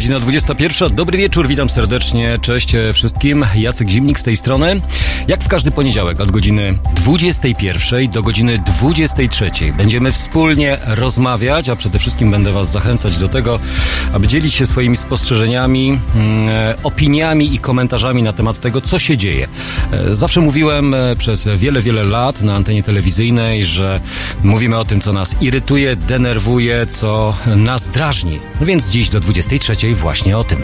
Godzina 21. Dobry wieczór, witam serdecznie. Cześć wszystkim. Jacek Zimnik z tej strony. Jak w każdy poniedziałek od godziny 21 do godziny 23 będziemy wspólnie rozmawiać, a przede wszystkim będę Was zachęcać do tego, aby dzielić się swoimi spostrzeżeniami, mm, opiniami i komentarzami na temat tego, co się dzieje. E, zawsze mówiłem e, przez wiele, wiele lat na antenie telewizyjnej, że mówimy o tym, co nas irytuje, denerwuje, co nas drażni. No więc dziś do 23 trzeciej właśnie o tym.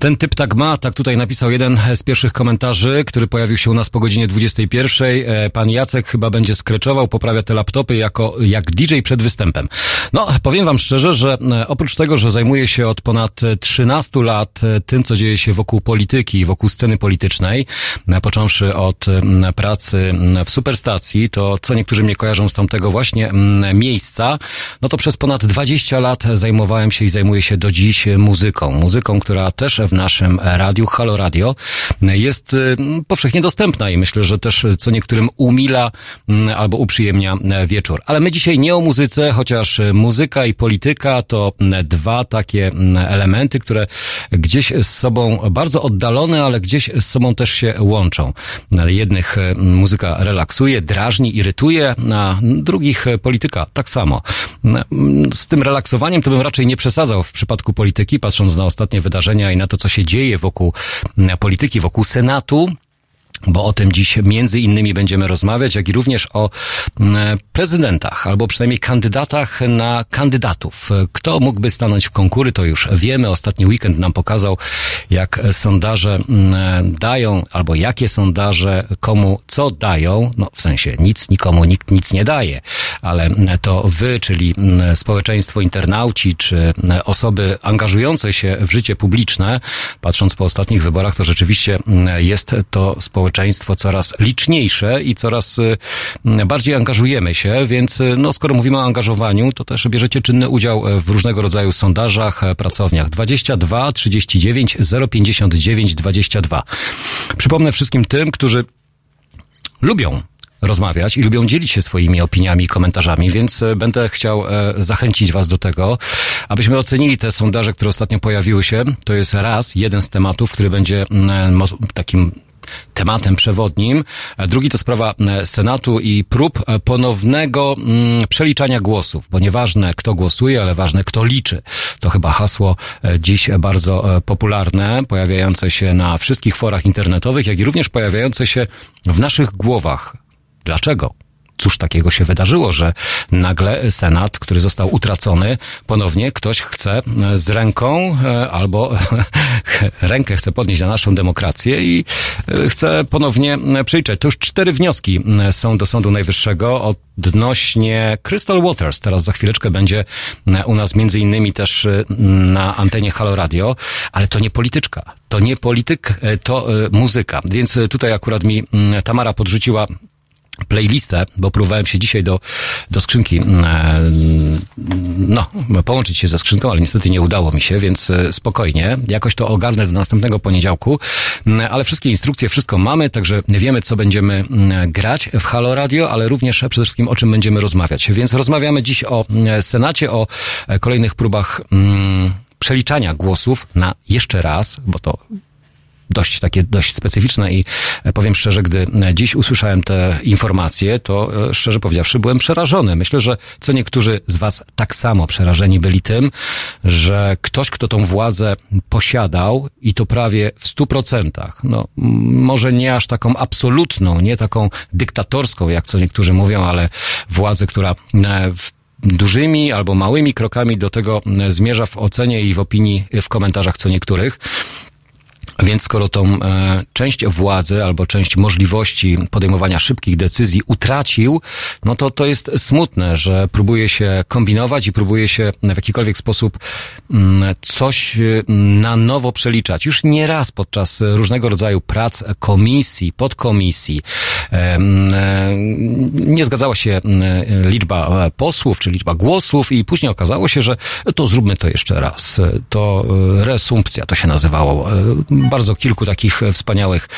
Ten typ tak ma, tak tutaj napisał jeden z pierwszych komentarzy, który pojawił się u nas po godzinie 21. E, pan Jacek chyba będzie skreczował, poprawia te laptopy jako, jak DJ przed występem. No, powiem wam szczerze, że e, oprócz tego, że zajmuję się od ponad 13 lat e, tym, co dzieje się wokół polityki, wokół sceny politycznej, począwszy od pracy w Superstacji, to co niektórzy mnie kojarzą z tamtego właśnie miejsca, no to przez ponad 20 lat zajmowałem się i zajmuję się do dziś muzyką. Muzyką, która też w naszym radiu, Halo Radio, jest y, powszechnie dostępna i myślę, że też co niektórym umila mm, albo uprzyjemnia e, wieczór. Ale my dzisiaj nie o muzyce, chociaż muzyka i polityka to dwa takie mm, elementy, które gdzieś z sobą bardzo oddalone, ale gdzieś z sobą też się łączą. Jednych e, muzyka relaksuje, drażni, irytuje, a drugich polityka tak samo. Z tym relaksowaniem to bym raczej nie przesadzał w przypadku polityki, patrząc na ostatnie wydarzenia i na to, co się dzieje wokół polityki, wokół Senatu bo o tym dziś między innymi będziemy rozmawiać, jak i również o mm, prezydentach, albo przynajmniej kandydatach na kandydatów. Kto mógłby stanąć w konkury, to już wiemy. Ostatni weekend nam pokazał, jak sondaże mm, dają, albo jakie sondaże komu co dają. No, w sensie nic nikomu nikt nic nie daje, ale to wy, czyli mm, społeczeństwo, internauci, czy osoby angażujące się w życie publiczne, patrząc po ostatnich wyborach, to rzeczywiście jest to społeczeństwo społeczeństwo coraz liczniejsze i coraz y, bardziej angażujemy się, więc y, no, skoro mówimy o angażowaniu, to też bierzecie czynny udział w różnego rodzaju sondażach, e, pracowniach. 22 39 059 22. Przypomnę wszystkim tym, którzy lubią rozmawiać i lubią dzielić się swoimi opiniami i komentarzami, więc e, będę chciał e, zachęcić Was do tego, abyśmy ocenili te sondaże, które ostatnio pojawiły się. To jest raz, jeden z tematów, który będzie takim tematem przewodnim. Drugi to sprawa e, Senatu i prób e, ponownego mm, przeliczania głosów, bo nieważne kto głosuje, ale ważne kto liczy. To chyba hasło e, dziś bardzo popularne, pojawiające się na wszystkich forach internetowych, jak i również pojawiające się w naszych głowach. Dlaczego? Cóż takiego się wydarzyło, że nagle Senat, który został utracony, ponownie ktoś chce e, z ręką e, albo rękę chce podnieść na naszą demokrację i e, chce ponownie przejrzeć. To już cztery wnioski są do Sądu Najwyższego odnośnie Crystal Waters. Teraz za chwileczkę będzie u nas między innymi też na antenie Halo Radio, ale to nie polityczka. To nie polityk, to muzyka. Więc tutaj akurat mi Tamara podrzuciła playlistę, bo próbowałem się dzisiaj do, do skrzynki, mm, e, no, połączyć się ze skrzynką, ale niestety nie udało mi się, więc e, spokojnie, jakoś to ogarnę do następnego poniedziałku, mm, ale wszystkie instrukcje, wszystko mamy, także wiemy, co będziemy mm, grać w Halo Radio, ale również przede wszystkim o czym będziemy rozmawiać. Więc rozmawiamy dziś o Senacie, o e, kolejnych próbach przeliczania głosów na jeszcze raz, bo to dość takie, dość specyficzne i e, powiem szczerze, gdy e, dziś usłyszałem te informacje, to e, szczerze powiedziawszy byłem przerażony. Myślę, że co niektórzy z was tak samo przerażeni byli tym, że ktoś, kto tą władzę posiadał i to prawie w stu procentach, no może nie aż taką absolutną, nie taką dyktatorską, jak co niektórzy mówią, ale władzę, która w dużymi albo małymi krokami do tego zmierza w ocenie i w opinii, w komentarzach co niektórych, więc skoro tą e, część władzy albo część możliwości podejmowania szybkich decyzji utracił, no to to jest smutne, że próbuje się kombinować i próbuje się w jakikolwiek sposób m, mm, coś mm, na nowo przeliczać. Już nie raz podczas różnego rodzaju prac komisji, podkomisji, Nie zgadzała się liczba posłów, czy liczba głosów i później okazało się, że to zróbmy to jeszcze raz. To resumpcja to się nazywało. Bardzo kilku takich wspaniałych,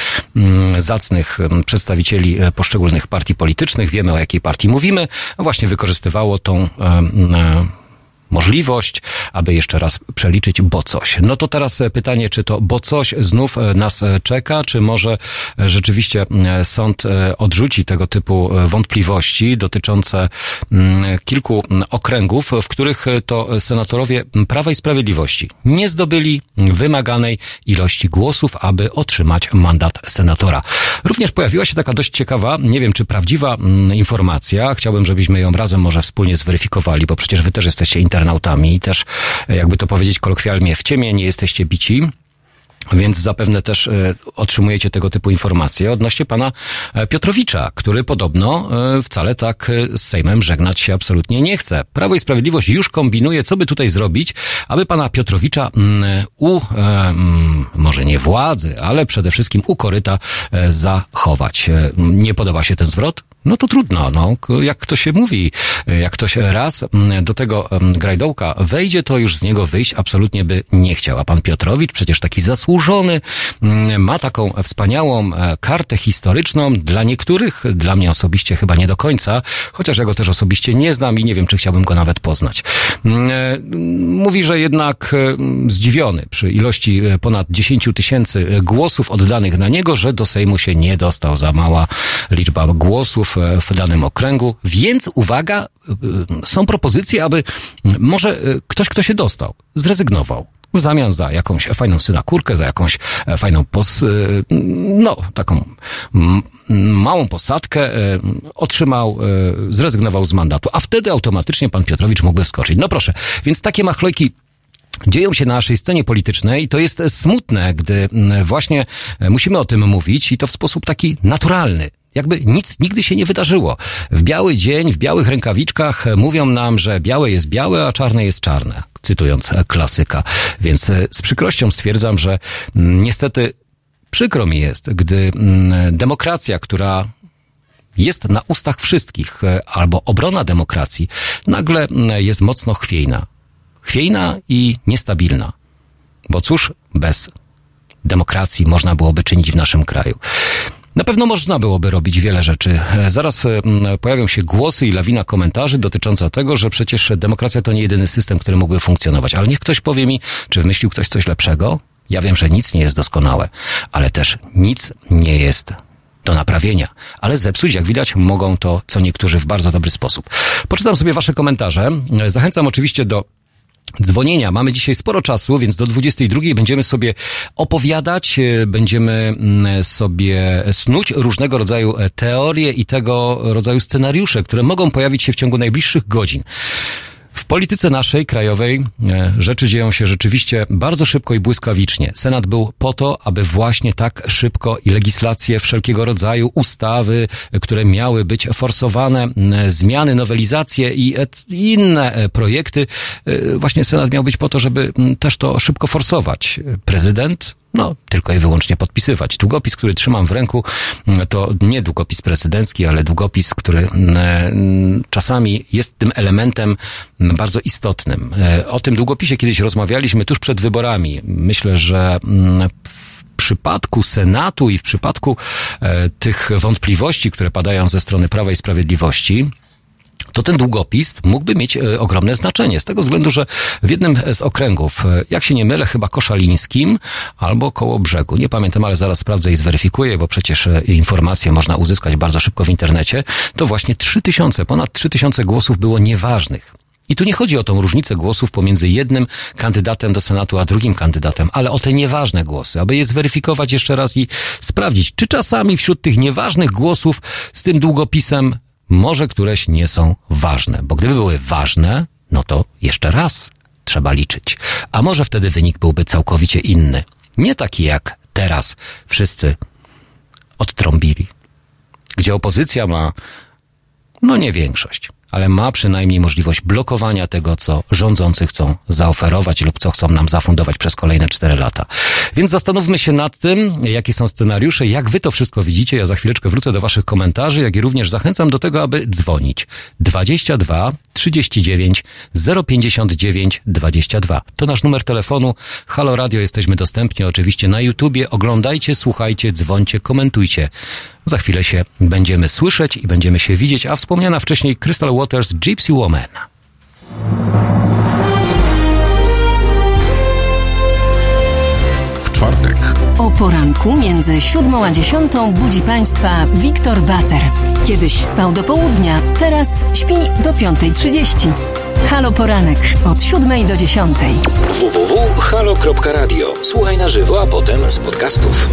zacnych przedstawicieli poszczególnych partii politycznych, wiemy o jakiej partii mówimy, właśnie wykorzystywało tą możliwość, aby jeszcze raz przeliczyć bo coś. No to teraz e, pytanie, czy to bo coś znów e, nas e, czeka, czy może rzeczywiście sąd odrzuci tego typu wątpliwości dotyczące kilku okręgów, w których to senatorowie Prawa i Sprawiedliwości nie zdobyli wymaganej ilości głosów, aby otrzymać mandat senatora. Również pojawiła się taka dość ciekawa, nie wiem czy prawdziwa informacja, chciałbym, żebyśmy ją razem może wspólnie zweryfikowali, bo przecież wy też jesteście internautami, internautami i też, jakby to powiedzieć kolokwialnie, w ciemię nie jesteście bici. Więc zapewne też e, otrzymujecie tego typu informacje odnośnie pana e, Piotrowicza, który podobno e, wcale tak z Sejmem żegnać się absolutnie nie chce. Prawo i Sprawiedliwość już kombinuje, co by tutaj zrobić, aby pana Piotrowicza mm, u, mm, może nie władzy, ale przede wszystkim u koryta zachować. Nie podoba się ten zwrot? No to trudno, no. Jak to się mówi, jak ktoś raz mm, do tego mm, grajdołka wejdzie, to już z niego wyjść absolutnie by nie chciał. A pan Piotrowicz, przecież taki zasłużony, mm, ma taką wspaniałą e, kartę historyczną. Dla niektórych, dla mnie osobiście chyba nie do końca, chociaż ja go też osobiście nie znam i nie wiem, czy chciałbym go nawet poznać. E, mówi, że jednak e, zdziwiony przy ilości ponad 10 tysięcy głosów oddanych na niego, że do Sejmu się nie dostał za mała liczba głosów w danym okręgu, więc uwaga, y, y, są propozycje, aby może y, ktoś, kto się dostał, zrezygnował w zamian za jakąś fajną synakurkę, za jakąś e, fajną pos, no, taką małą posadkę, e, otrzymał, e, zrezygnował z mandatu, a wtedy automatycznie pan Piotrowicz mógłby wskoczyć. No proszę, więc takie machlojki dzieją się na naszej scenie politycznej i to jest smutne, gdy właśnie musimy o tym mówić i to w sposób taki naturalny. Jakby nic nigdy się nie wydarzyło. W biały dzień, w białych rękawiczkach mówią nam, że białe jest białe, a czarne jest czarne. Cytując klasyka. Więc e, z przykrością stwierdzam, że mm, niestety przykro mi jest, gdy mm, demokracja, która jest na ustach wszystkich, e, albo obrona demokracji, nagle mm, jest mocno chwiejna. Chwiejna i niestabilna. Bo cóż bez demokracji można byłoby czynić w naszym kraju? Na pewno można byłoby robić wiele rzeczy. Zaraz e, pojawią się głosy i lawina komentarzy dotycząca tego, że przecież demokracja to nie jedyny system, który mógłby funkcjonować. Ale niech ktoś powie mi, czy wymyślił ktoś coś lepszego? Ja wiem, że nic nie jest doskonałe, ale też nic nie jest do naprawienia. Ale zepsuć, jak widać, mogą to co niektórzy w bardzo dobry sposób. Poczytam sobie wasze komentarze. Zachęcam oczywiście do dzwonienia. Mamy dzisiaj sporo czasu, więc do 22 będziemy sobie opowiadać, e, będziemy mm, sobie snuć różnego rodzaju e, teorie i tego rodzaju scenariusze, które mogą pojawić się w ciągu najbliższych godzin. W polityce naszej, krajowej, e, rzeczy dzieją się rzeczywiście bardzo szybko i błyskawicznie. Senat był po to, aby właśnie tak szybko i legislacje wszelkiego rodzaju, ustawy, e, które miały być forsowane, zmiany, nowelizacje i inne e, projekty, właśnie Senat miał być po to, żeby też to szybko forsować. Prezydent no, tylko i wyłącznie podpisywać. Długopis, który trzymam w ręku, mm, to nie długopis prezydencki, ale długopis, który mm, mm, czasami jest tym elementem bardzo istotnym. E, o tym długopisie kiedyś rozmawialiśmy tuż przed wyborami. Myślę, że w przypadku Senatu i w przypadku e, tych wątpliwości, które padają ze strony Prawa i Sprawiedliwości, to ten długopis mógłby mieć e, ogromne znaczenie. Z tego względu, że w jednym z okręgów, e, jak się nie mylę, chyba koszalińskim albo koło brzegu, nie pamiętam, ale zaraz sprawdzę i zweryfikuję, bo przecież e, informacje można uzyskać bardzo szybko w internecie, to właśnie 3000, ponad 3000 głosów było nieważnych. I tu nie chodzi o tą różnicę głosów pomiędzy jednym kandydatem do Senatu a drugim kandydatem, ale o te nieważne głosy, aby je zweryfikować jeszcze raz i sprawdzić, czy czasami wśród tych nieważnych głosów z tym długopisem może któreś nie są ważne, bo gdyby były ważne, no to jeszcze raz trzeba liczyć. A może wtedy wynik byłby całkowicie inny. Nie taki jak teraz wszyscy odtrąbili, gdzie opozycja ma, no nie większość, ale ma przynajmniej możliwość blokowania tego, co rządzący chcą zaoferować lub co chcą nam zafundować przez kolejne 4 lata. Więc zastanówmy się nad tym, jakie są scenariusze, jak wy to wszystko widzicie. Ja za chwileczkę wrócę do waszych komentarzy, jak i również zachęcam do tego, aby dzwonić. 22 39 059 22. To nasz numer telefonu. Halo Radio jesteśmy dostępni oczywiście na YouTubie. Oglądajcie, słuchajcie, dzwońcie, komentujcie. Za chwilę się będziemy słyszeć i będziemy się widzieć, a wspomniana wcześniej Crystal Waters Gypsy Woman. W czwartek o poranku między siódmą a dziesiątą budzi Państwa Wiktor Bater. Kiedyś spał do południa, teraz śpi do piątej trzydzieści. Halo Poranek od siódmej do dziesiątej. www.halo.radio. Słuchaj na żywo, a potem z podcastów.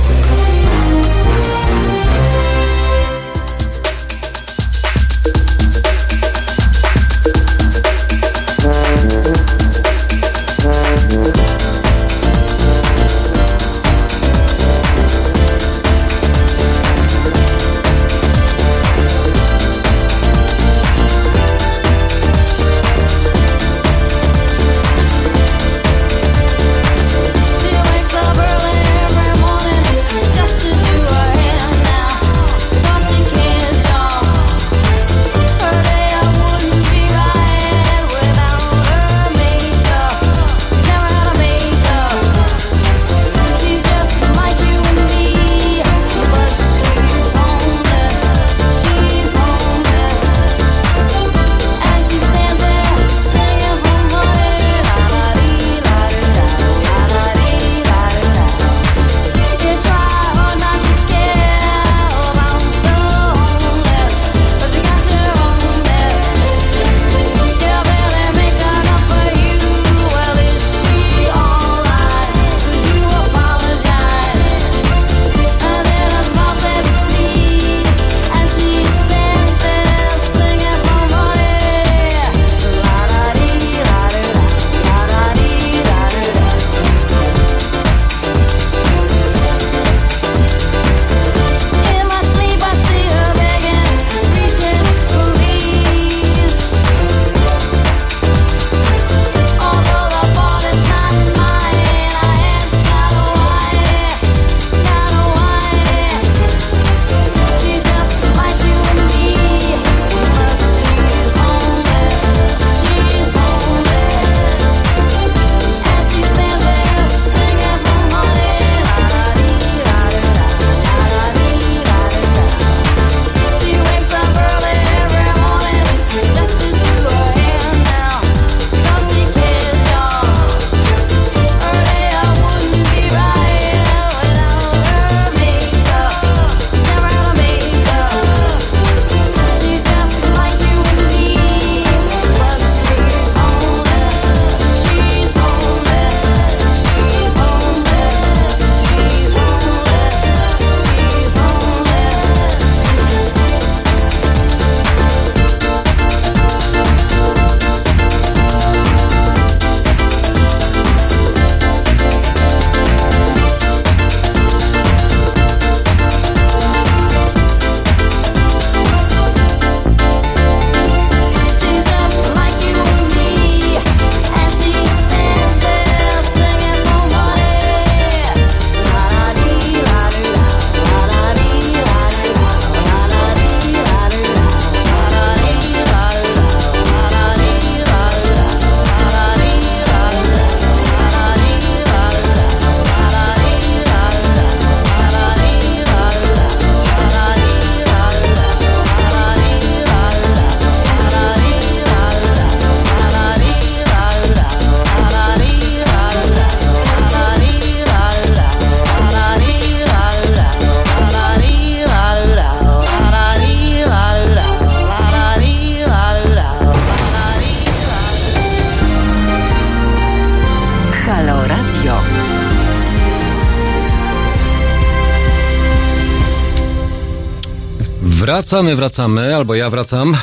Wracamy, wracamy, albo ja wracam.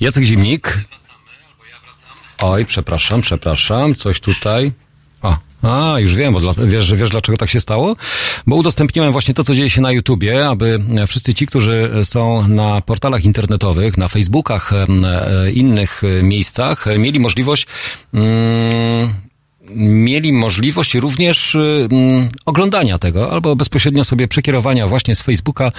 Jacek Zimnik. Oj, przepraszam, przepraszam, coś tutaj. O, A, już wiem, bo dla, wiesz, wiesz dlaczego tak się stało? Bo udostępniłem właśnie to, co dzieje się na YouTubie, aby wszyscy ci, którzy są na portalach internetowych, na Facebookach, e, innych e, miejscach, e, mieli możliwość mm, mieli możliwość również mm, oglądania tego, albo bezpośrednio sobie przekierowania właśnie z Facebooka,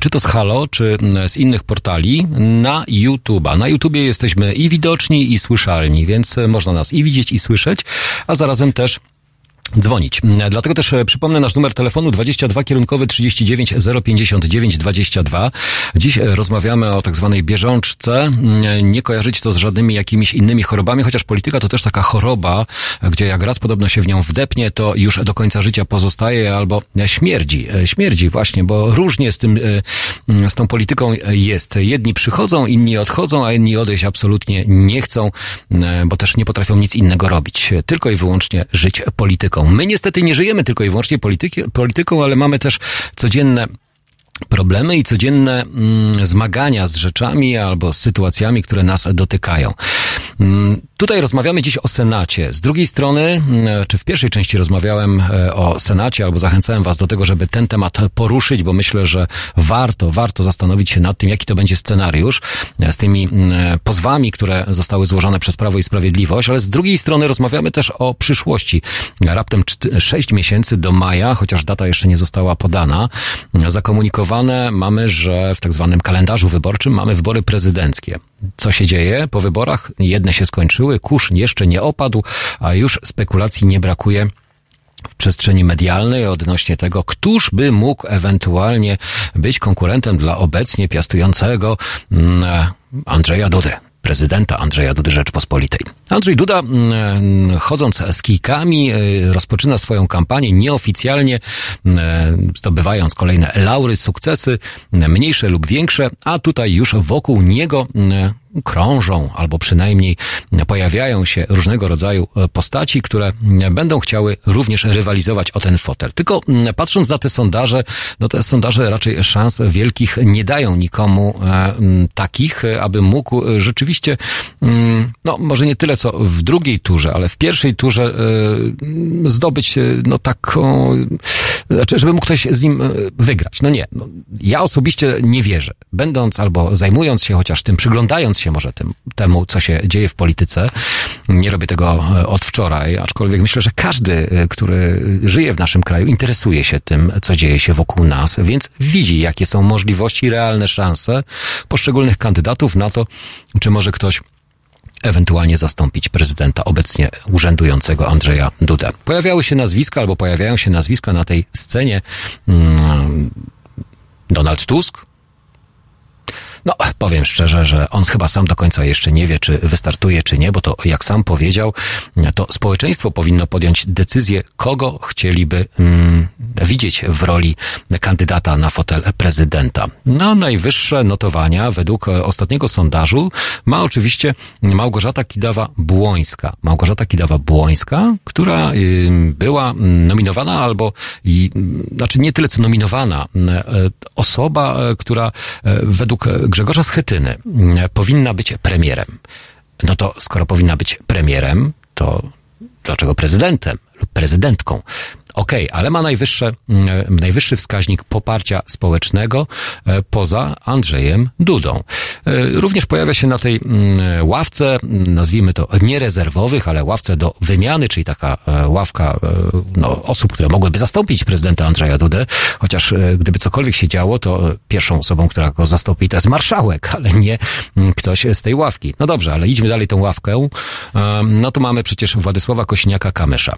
czy to z Halo, czy mm, z innych portali na YouTube'a. Na YouTubie jesteśmy i widoczni, i słyszalni, więc można nas i widzieć, i słyszeć, a zarazem też dzwonić. Dlatego też e, przypomnę nasz numer telefonu 22 kierunkowy 39 059 22. Dziś e, rozmawiamy o tak zwanej bieżączce. Nie kojarzyć to z żadnymi jakimiś innymi chorobami, chociaż polityka to też taka choroba, gdzie jak raz podobno się w nią wdepnie, to już do końca życia pozostaje albo śmierdzi. E, Śmierdzi właśnie, bo różnie z tym, z tą polityką jest. Jedni przychodzą, inni odchodzą, a inni odejść absolutnie nie chcą, bo też nie potrafią nic innego robić. Tylko i wyłącznie żyć polityką. My niestety nie żyjemy tylko i wyłącznie polityki, polityką, ale mamy też codzienne problemy i codzienne mm, zmagania z rzeczami albo z sytuacjami, które nas dotykają. Mm, Tutaj rozmawiamy dziś o Senacie. Z drugiej strony, mm, czy w pierwszej części rozmawiałem e, o Senacie, albo zachęcałem Was do tego, żeby ten temat poruszyć, bo myślę, że warto, warto zastanowić się nad tym, jaki to będzie scenariusz e, z tymi mm, pozwami, które zostały złożone przez Prawo i Sprawiedliwość, ale z drugiej strony rozmawiamy też o przyszłości. Raptem 6 miesięcy do maja, chociaż data jeszcze nie została podana, zakomunikowane mamy, że w tak zwanym kalendarzu wyborczym mamy wybory prezydenckie. Co się dzieje po wyborach? Jedne się skończyły, kurz jeszcze nie opadł, a już spekulacji nie brakuje w przestrzeni medialnej odnośnie tego, któż by mógł ewentualnie być konkurentem dla obecnie piastującego mm, Andrzeja Dudy prezydenta Andrzeja Dudy Rzeczpospolitej. Andrzej Duda, mm, chodząc z kijkami, y, rozpoczyna swoją kampanię nieoficjalnie, mm, zdobywając kolejne laury, sukcesy, mniejsze lub większe, a tutaj już wokół niego krążą, albo przynajmniej pojawiają się różnego rodzaju e, postaci, które będą chciały również rywalizować o ten fotel. Tylko patrząc na te sondaże, no te sondaże raczej szans wielkich nie dają nikomu e, takich, e, aby mógł rzeczywiście, no może nie tyle co w drugiej turze, ale w pierwszej turze zdobyć no taką, znaczy żeby mógł ktoś z nim e, wygrać. No nie, no, ja osobiście nie wierzę. Będąc albo zajmując się chociaż tym, przyglądając się może tym, temu, co się dzieje w polityce, nie robię tego e, od wczoraj, aczkolwiek myślę, że każdy, e, który żyje w naszym kraju, interesuje się tym, co dzieje się wokół nas, więc widzi, jakie są możliwości, realne szanse poszczególnych kandydatów na to, czy może ktoś ewentualnie zastąpić prezydenta obecnie urzędującego Andrzeja Dudę. Pojawiały się nazwiska albo pojawiają się nazwiska na tej scenie mm, Donald Tusk, no, powiem szczerze, że on chyba sam do końca jeszcze nie wie, czy wystartuje, czy nie, bo to, jak sam powiedział, to społeczeństwo powinno podjąć decyzję, kogo chcieliby mm, widzieć w roli kandydata na fotel prezydenta. No, najwyższe notowania według e, ostatniego sondażu ma oczywiście Małgorzata Kidawa-Błońska. Małgorzata Kidawa-Błońska, która y, była nominowana albo, i, znaczy nie tyle co nominowana, e, osoba, e, która według Grzegorza Schetyny mm, powinna być premierem. No to skoro powinna być premierem, to dlaczego prezydentem lub prezydentką? Okej, ale ma najwyższe, mm, najwyższy wskaźnik poparcia społecznego e, poza Andrzejem Dudą. E, Również pojawia się na tej mm, ławce, mm, nazwijmy to nierezerwowych, ale ławce do wymiany, czyli taka e, ławka e, no, osób, które mogłyby zastąpić prezydenta Andrzeja Dudę, chociaż e, gdyby cokolwiek się działo, to e, pierwszą osobą, która go zastąpi, to jest marszałek, ale nie ktoś z tej ławki. No dobrze, ale idźmy dalej tą ławkę. E, No to mamy przecież Władysława Kośniaka-Kamysza.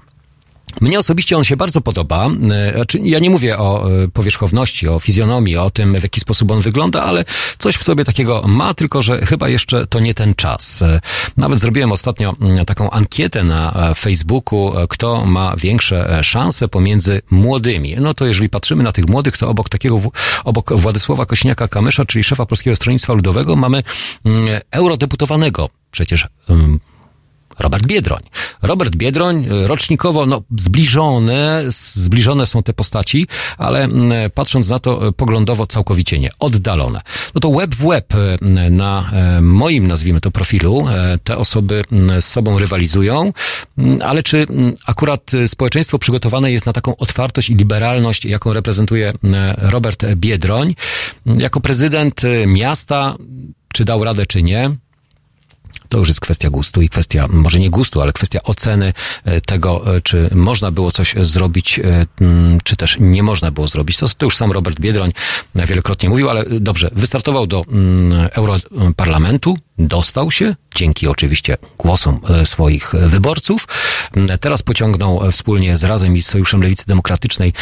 Mnie osobiście on się bardzo podoba. E, Znaczy, ja nie mówię o e, powierzchowności, o fizjonomii, o tym, w jaki sposób on wygląda, ale coś w sobie takiego ma, tylko że chyba jeszcze to nie ten czas. E, Nawet zrobiłem ostatnio mm, taką ankietę na Facebooku, kto ma większe szanse pomiędzy młodymi. No to jeżeli patrzymy na tych młodych, to obok takiego, obok Władysława Kośniaka-Kamysza, czyli szefa Polskiego Stronnictwa Ludowego, mamy mm, eurodeputowanego przecież mm, Robert Biedroń. Robert Biedroń, e, rocznikowo, no, zbliżone, zbliżone są te postaci, ale patrząc na to e, poglądowo całkowicie nie, oddalone. No to web w web e, na moim, nazwijmy to, profilu, te osoby z sobą rywalizują, ale czy akurat społeczeństwo przygotowane jest na taką otwartość i liberalność, jaką reprezentuje Robert Biedroń, jako prezydent miasta, czy dał radę, czy nie? To już jest kwestia gustu i kwestia, może nie gustu, ale kwestia oceny e, tego, e, czy można było coś zrobić, e, mm, czy też nie można było zrobić. To, to już sam Robert Biedroń wielokrotnie mówił, ale dobrze, wystartował do mm, Europarlamentu, dostał się, dzięki oczywiście głosom swoich wyborców. Mm, Teraz pociągnął wspólnie z Razem i z Sojuszem Lewicy Demokratycznej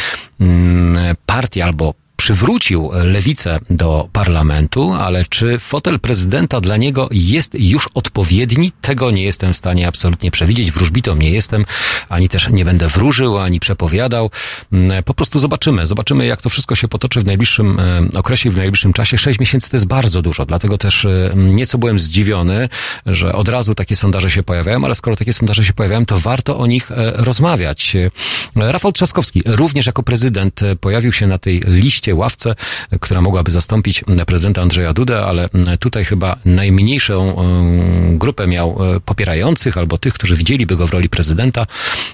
partię albo przywrócił lewicę do parlamentu, ale czy fotel prezydenta dla niego jest już odpowiedni? Tego nie jestem w stanie absolutnie przewidzieć. Wróżbitą nie jestem, ani też nie będę wróżył, ani przepowiadał. Mm, Po prostu zobaczymy. Zobaczymy, jak to wszystko się potoczy w najbliższym e, okresie, w najbliższym czasie. Sześć miesięcy to jest bardzo dużo, dlatego też e, nieco byłem zdziwiony, że od razu takie sondaże się pojawiają, ale skoro takie sondaże się pojawiają, to warto o nich e, rozmawiać. Rafał Trzaskowski również jako prezydent pojawił się na tej liście ławce, która mogłaby zastąpić prezydenta Andrzeja Dudę, ale tutaj chyba najmniejszą e, grupę miał e, popierających albo tych, którzy widzieliby go w roli prezydenta,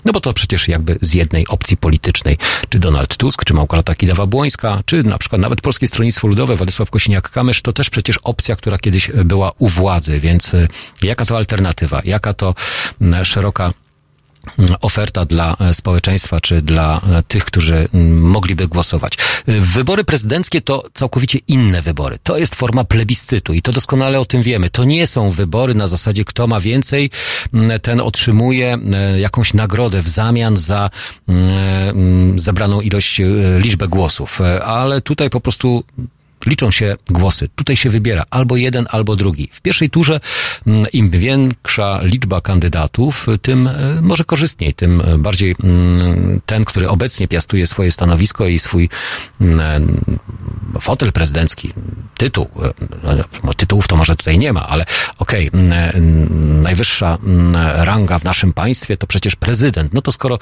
no bo to przecież jakby z jednej opcji politycznej, czy Donald Tusk, czy Małgorzata Kidawa-Błońska, czy na przykład nawet Polskie Stronnictwo Ludowe, Władysław Kosiniak-Kamysz, to też przecież opcja, która kiedyś była u władzy, więc e, jaka to alternatywa, jaka to szeroka oferta dla e, społeczeństwa, czy dla e, tych, którzy mogliby głosować. E, Wybory prezydenckie to całkowicie inne wybory. To jest forma plebiscytu i to doskonale o tym wiemy. To nie są wybory na zasadzie kto ma więcej, ten otrzymuje jakąś nagrodę w zamian za zebraną ilość, liczbę głosów. Ale tutaj po prostu liczą się głosy. Tutaj się wybiera albo jeden, albo drugi. W pierwszej turze mm, im większa liczba kandydatów, tym e, może korzystniej, tym e, bardziej mm, ten, który obecnie piastuje swoje stanowisko i swój mm, fotel prezydencki, tytuł, e, no, tytułów to może tutaj nie ma, ale okej, mm, najwyższa ranga w naszym państwie to przecież prezydent. No to skoro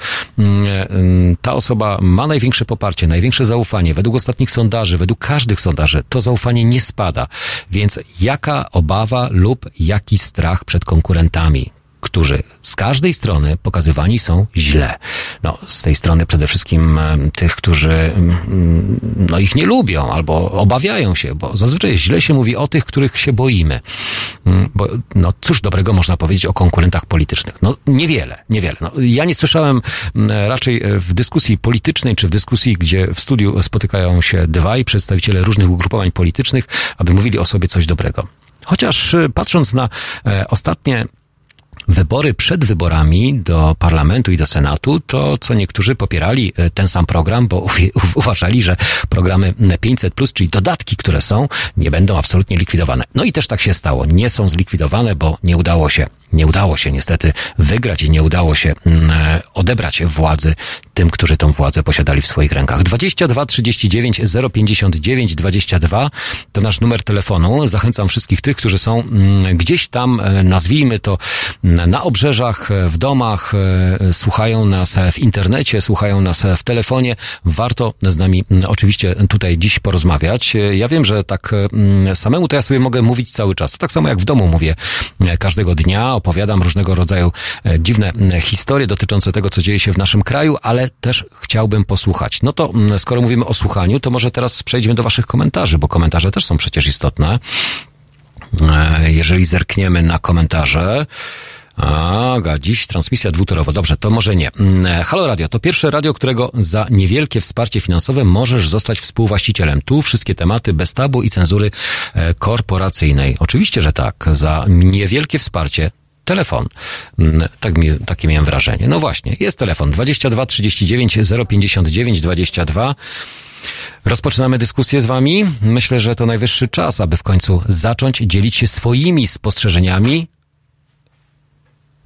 ta osoba ma największe poparcie, największe zaufanie, według ostatnich sondaży, według każdych sondaży, to zaufanie nie spada. Więc jaka obawa lub jaki strach przed konkurentami? Którzy z każdej strony pokazywani są źle. No, z tej strony przede wszystkim em, tych, którzy mm, no, ich nie lubią albo obawiają się, bo zazwyczaj źle się mówi o tych, których się boimy. Mm, Bo, no, cóż dobrego można powiedzieć o konkurentach politycznych? No, niewiele, niewiele. No, ja nie słyszałem mm, raczej e, w dyskusji politycznej, czy w dyskusji, gdzie w studiu spotykają się dwaj przedstawiciele różnych ugrupowań politycznych, aby mówili o sobie coś dobrego. Chociaż e, patrząc na e, ostatnie wybory przed wyborami do parlamentu i do senatu, to co niektórzy popierali e, ten sam program, bo uważali, że programy 500, czyli dodatki, które są, nie będą absolutnie likwidowane. No i też tak się stało. Nie są zlikwidowane, bo nie udało się nie udało się niestety wygrać i nie udało się mm, e, odebrać władzy tym, którzy tą władzę posiadali w swoich rękach. 22 39 059 22 to nasz numer telefonu. Zachęcam wszystkich tych, którzy są mm, gdzieś tam, e, nazwijmy to, mm, na obrzeżach, e, w domach, słuchają nas w internecie, słuchają nas w telefonie. Warto z nami oczywiście tutaj dziś porozmawiać. Ja wiem, że tak samemu to ja sobie mogę mówić cały czas. Tak samo jak w domu mówię każdego dnia, opowiadam różnego rodzaju e, dziwne historie dotyczące tego, co dzieje się w naszym kraju, ale też chciałbym posłuchać. No to skoro mówimy o słuchaniu, to może teraz przejdźmy do waszych komentarzy, bo komentarze też są przecież istotne. E, Jeżeli zerkniemy na komentarze, Aga, dziś transmisja dwutorowa. Dobrze, to może nie. Mm, Halo Radio to pierwsze radio, którego za niewielkie wsparcie finansowe możesz zostać współwłaścicielem. Tu wszystkie tematy bez tabu i cenzury e, korporacyjnej. Oczywiście, że tak. Za niewielkie wsparcie telefon. Mm, Tak mi, takie miałem wrażenie. No właśnie, jest telefon 22 39 059 22. Rozpoczynamy dyskusję z Wami. Myślę, że to najwyższy czas, aby w końcu zacząć dzielić się swoimi spostrzeżeniami.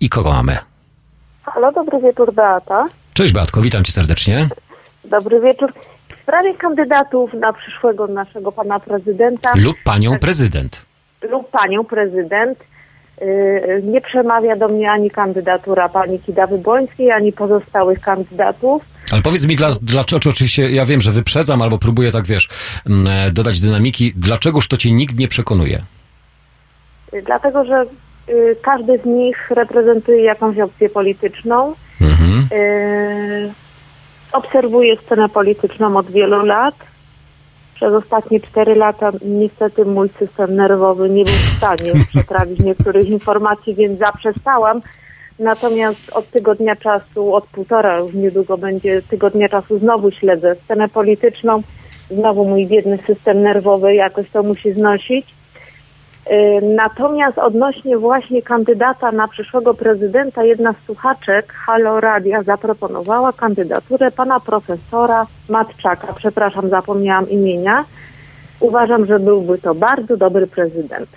I kogo mamy? Halo, dobry wieczór, Beata. Cześć Beatko, witam Cię serdecznie. Dobry wieczór. W sprawie kandydatów na przyszłego naszego pana prezydenta Lub panią prezydent. lub panią prezydent, Nie przemawia do mnie ani kandydatura pani Kidawy Błońskiej, ani pozostałych kandydatów. Ale powiedz mi, dla, dlaczego, oczywiście ja wiem, że wyprzedzam albo próbuję tak, wiesz, mm, e, dodać dynamiki, dlaczegoż to cię nikt nie przekonuje? Y, Dlatego, że y, każdy z nich reprezentuje jakąś opcję polityczną. Mhm. Y, Obserwuję scenę polityczną od wielu lat. Przez ostatnie cztery lata niestety mój system nerwowy nie był w stanie przetrawić niektórych informacji, więc zaprzestałam. Natomiast od tygodnia czasu, od półtora już niedługo będzie tygodnia czasu, znowu śledzę scenę polityczną. Znowu mój biedny system nerwowy jakoś to musi znosić. Y, Natomiast odnośnie właśnie kandydata na przyszłego prezydenta, jedna z słuchaczek Halo Radia zaproponowała kandydaturę pana profesora Matczaka. Przepraszam, zapomniałam imienia. Uważam, że byłby to bardzo dobry prezydent.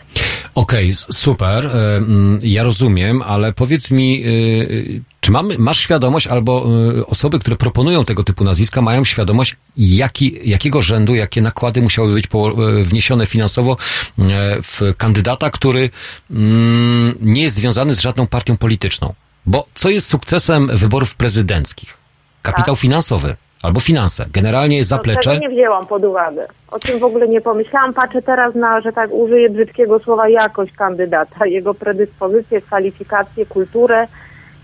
Okej, s- super, e, mm, ja rozumiem, ale powiedz mi, e, czy mamy, masz świadomość, albo e, osoby, które proponują tego typu nazwiska, mają świadomość, jaki, jakiego rzędu, jakie nakłady musiały być po, e, wniesione finansowo e, w kandydata, który mm, nie jest związany z żadną partią polityczną? Bo co jest sukcesem wyborów prezydenckich? Kapitał finansowy albo finanse. Generalnie jest No, zaplecze. tego nie wzięłam pod uwagę. O tym w ogóle nie pomyślałam. Patrzę teraz na, że tak użyję brzydkiego słowa, jakość kandydata, jego predyspozycje, kwalifikacje, kulturę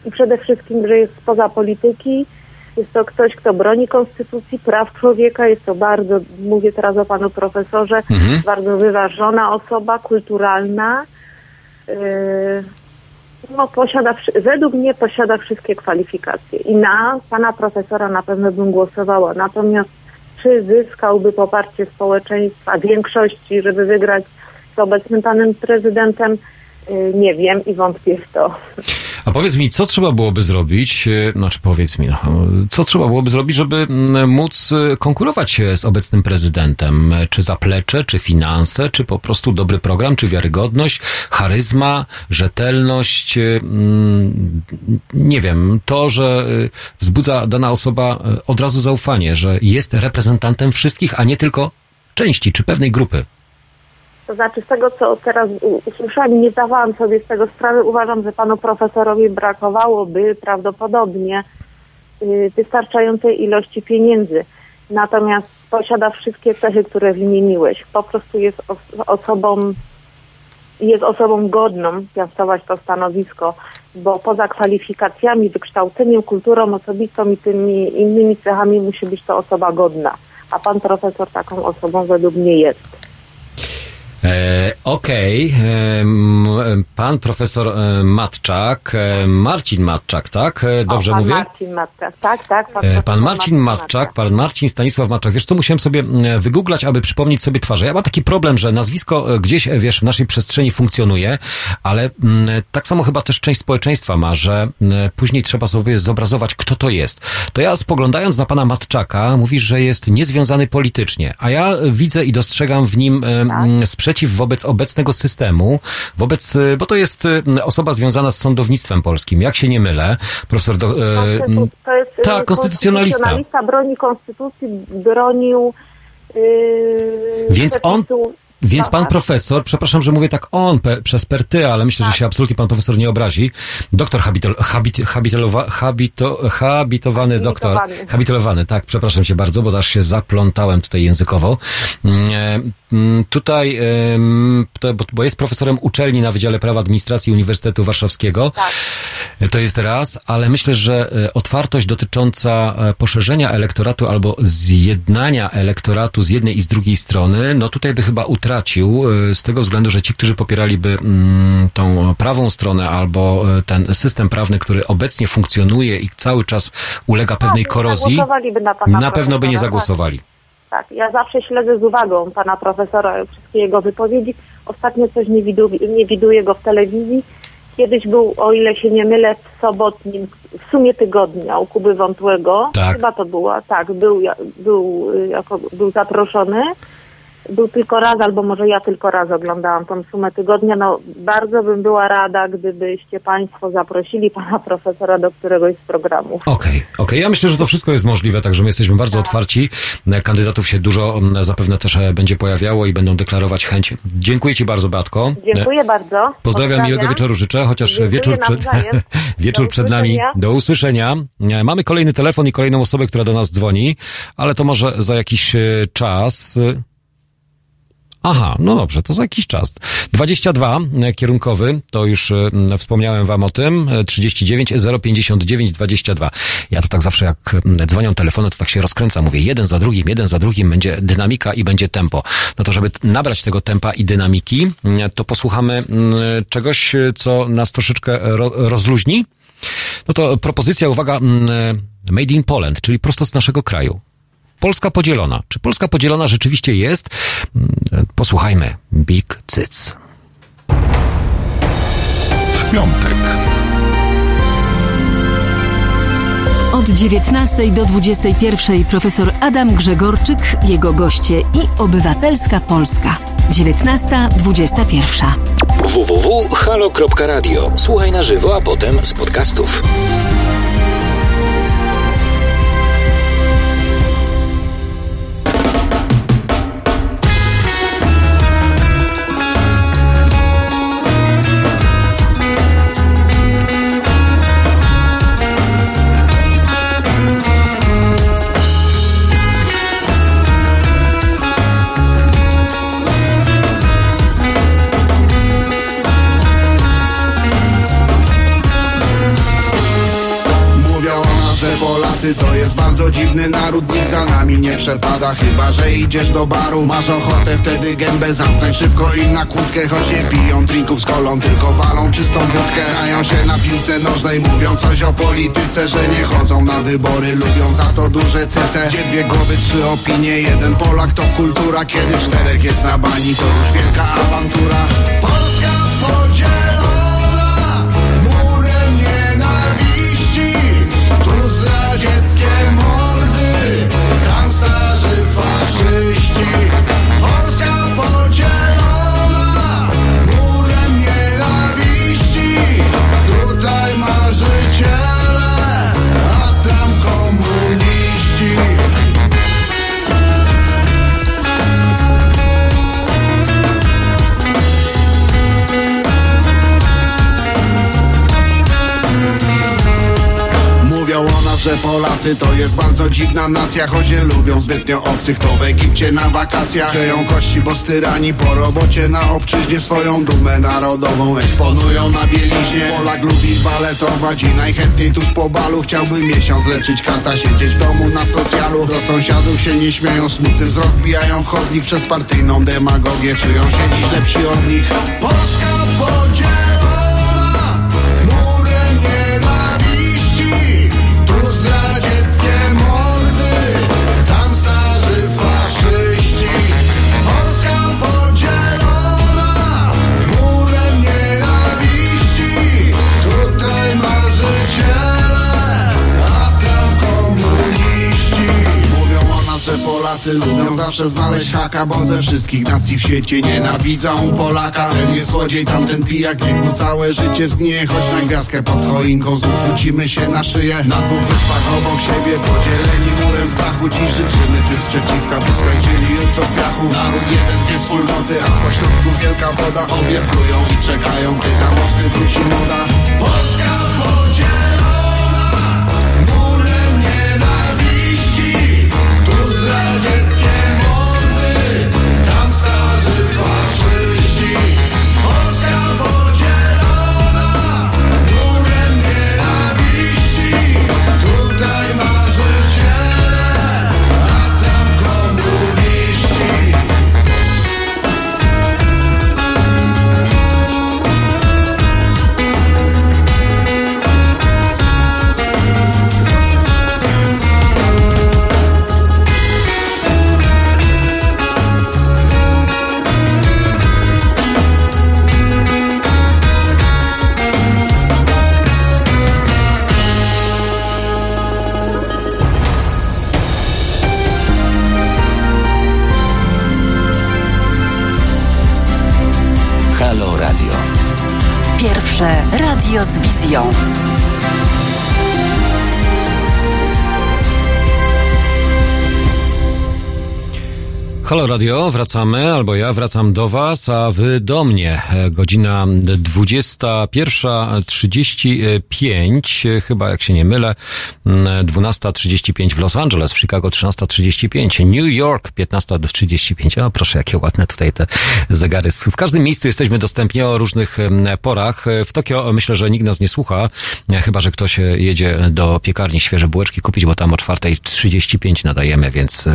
i przede wszystkim, że jest spoza polityki. Jest to ktoś, kto broni konstytucji, praw człowieka. Jest to bardzo, mówię teraz o panu profesorze, Mhm. bardzo wyważona osoba, kulturalna. Yy, no, posiada, według mnie posiada wszystkie kwalifikacje i na pana profesora na pewno bym głosowała. Natomiast czy zyskałby poparcie społeczeństwa, większości, żeby wygrać z obecnym panem prezydentem, nie wiem i wątpię w to. A powiedz mi, co trzeba byłoby zrobić, e, znaczy powiedz mi, no, co trzeba byłoby zrobić, żeby mm, móc e, konkurować z obecnym prezydentem? Czy zaplecze, czy finanse, czy po prostu dobry program, czy wiarygodność, charyzma, rzetelność, mm, nie wiem, to, że wzbudza dana osoba od razu zaufanie, że jest reprezentantem wszystkich, a nie tylko części, czy pewnej grupy. To znaczy z tego, co teraz usłyszałam nie zdawałam sobie z tego sprawy, uważam, że panu profesorowi brakowałoby prawdopodobnie y, wystarczającej ilości pieniędzy. Natomiast posiada wszystkie cechy, które wymieniłeś. Po prostu jest os- osobą, jest osobą godną piastować to stanowisko, bo poza kwalifikacjami, wykształceniem, kulturą osobistą i tymi innymi cechami musi być to osoba godna. A pan profesor taką osobą według mnie jest. E, Okej, em, pan profesor e, Matczak, e, Marcin Matczak, tak? E, Dobrze o, pan mówię? Marcin Matka. Tak, tak. E, profesor Pan Marcin Matczak, pan Marcin Stanisław Matczak. Wiesz co, musiałem sobie wygooglać, aby przypomnieć sobie twarze. Ja mam taki problem, że nazwisko e, gdzieś, e, wiesz, w naszej przestrzeni funkcjonuje, ale tak samo chyba też część społeczeństwa ma, że później trzeba sobie zobrazować, kto to jest. To ja spoglądając na pana Matczaka, mówisz, że jest niezwiązany politycznie, a ja e, widzę i dostrzegam w nim e, mm, sprzeciw wobec obecnego systemu, wobec, e, bo to jest e, osoba związana z sądownictwem polskim, jak się nie mylę. Profesor do, e, Konstytu- To jest y, tak, konstytucjonalista. konstytucjonalista broni konstytucji, bronił yy, Więc on- Więc pan Tak. profesor, przepraszam, że mówię tak on pe, przez per ty, ale myślę, że się absolutnie pan profesor nie obrazi. Doktor habitol, habit, habito, habitowany doktor. Habilitowany, tak, przepraszam cię bardzo, bo aż się zaplątałem tutaj językowo. Mm, e, mm, Tutaj, bo jest profesorem uczelni na Wydziale Prawa Administracji Uniwersytetu Warszawskiego. Tak. To jest raz, ale myślę, że e, otwartość dotycząca e, poszerzenia elektoratu albo zjednania elektoratu z jednej i z drugiej strony, no tutaj by chyba utracił e, z tego względu, że ci, którzy popieraliby mm, tą prawą stronę albo e, ten system prawny, który obecnie funkcjonuje i cały czas ulega pewnej Tak, korozji, zagłosowaliby na na pewno by nie tak. zagłosowali. Tak, ja zawsze śledzę z uwagą pana profesora, wszystkie jego wypowiedzi. Ostatnio coś nie, widu, nie widuję go w telewizji. Kiedyś był, o ile się nie mylę, w sobotnim, w sumie tygodnia u Kuby Wątłego. Tak. Chyba to była, tak, był, był, y, jako, był zaproszony. Był tylko raz, albo może ja tylko raz oglądałam tą sumę tygodnia. No, bardzo bym była rada, gdybyście Państwo zaprosili pana profesora do któregoś z programów. Okej, okej. Ja myślę, że to wszystko jest możliwe, także my jesteśmy bardzo otwarci. E, Kandydatów się dużo zapewne też e, będzie pojawiało i będą deklarować chęć. Dziękuję Ci bardzo, Beatko. E, Dziękuję bardzo. Pozdrawiam, miłego wieczoru życzę, chociaż Dziękuję wieczór przed, wieczór Do przed nami. Do usłyszenia. E, Mamy kolejny telefon i kolejną osobę, która do nas dzwoni, ale to może za jakiś e, czas. Aha, no dobrze, to za jakiś czas. 22 e, kierunkowy, to już e, wspomniałem wam o tym, e, 39 059 22. Ja to tak zawsze jak dzwonią telefony, to tak się rozkręca, mówię jeden za drugim, jeden za drugim, będzie dynamika i będzie tempo. No to żeby nabrać tego tempa i dynamiki, to posłuchamy czegoś, co nas troszeczkę ro, rozluźni. No to propozycja, uwaga, e, Made in Poland, czyli prosto z naszego kraju. Polska podzielona. Czy Polska podzielona rzeczywiście jest? Mm, Posłuchajmy. Big Cyc. W piątek. Od 19 do 21 profesor Adam Grzegorczyk, jego goście i Obywatelska Polska. 19.21. www.halo.radio. Słuchaj na żywo, a potem z podcastów. Polacy to jest bardzo dziwny naród Nikt za nami nie przepada, chyba że idziesz do baru Masz ochotę wtedy gębę zamknąć szybko im na kłódkę Choć nie piją drinków z kolą, tylko walą czystą wódkę. Znają się na piłce nożnej, mówią coś o polityce Że nie chodzą na wybory, lubią za to duże cece. Gdzie dwie głowy, trzy opinie, jeden Polak to kultura. Kiedy czterech jest na bani, to już wielka awantura korzyści że Polacy to jest bardzo dziwna nacja Choć nie lubią zbytnio obcych, to w Egipcie na wakacjach Przeją kości, bo styrani po robocie na obczyźnie Swoją dumę narodową eksponują na bieliźnie. Polak lubi baletować i najchętniej tuż po balu Chciałby miesiąc leczyć kaca, siedzieć w domu na socjalu. Do sąsiadów się nie śmieją, smutny wzrok wbijają w chodnik Przez partyjną demagogię czują się dziś lepsi od nich. Polska podzielona Polacy lubią zawsze znaleźć haka Bo ze wszystkich nacji w świecie nienawidzą Polaka. Ten jest złodziej, tamten pijak, niech mu całe życie zgnie. Choć na gwiazdkę pod choinką znów się na szyję. Na dwóch wyspach obok siebie podzieleni murem strachu Dziś życzymy. Tym sprzeciwka, by skończyli jutro w piachu. Naród jeden, dwie wspólnoty, a pośrodku wielka woda Obie plują i czekają, gdy na mosty wróci moda. Polska Radio z. Halo Radio, wracamy, albo ja wracam do Was, a Wy do mnie. E, Godzina 21.35, e, chyba jak się nie mylę, mm, 12.35 w Los Angeles, w Chicago 13.35, New York 15.35. O proszę, jakie ładne tutaj te zegary. W każdym miejscu jesteśmy dostępni o różnych porach. E, W Tokio myślę, że nikt nas nie słucha, chyba że ktoś jedzie do piekarni świeże bułeczki kupić, bo tam o 4.35 nadajemy, więc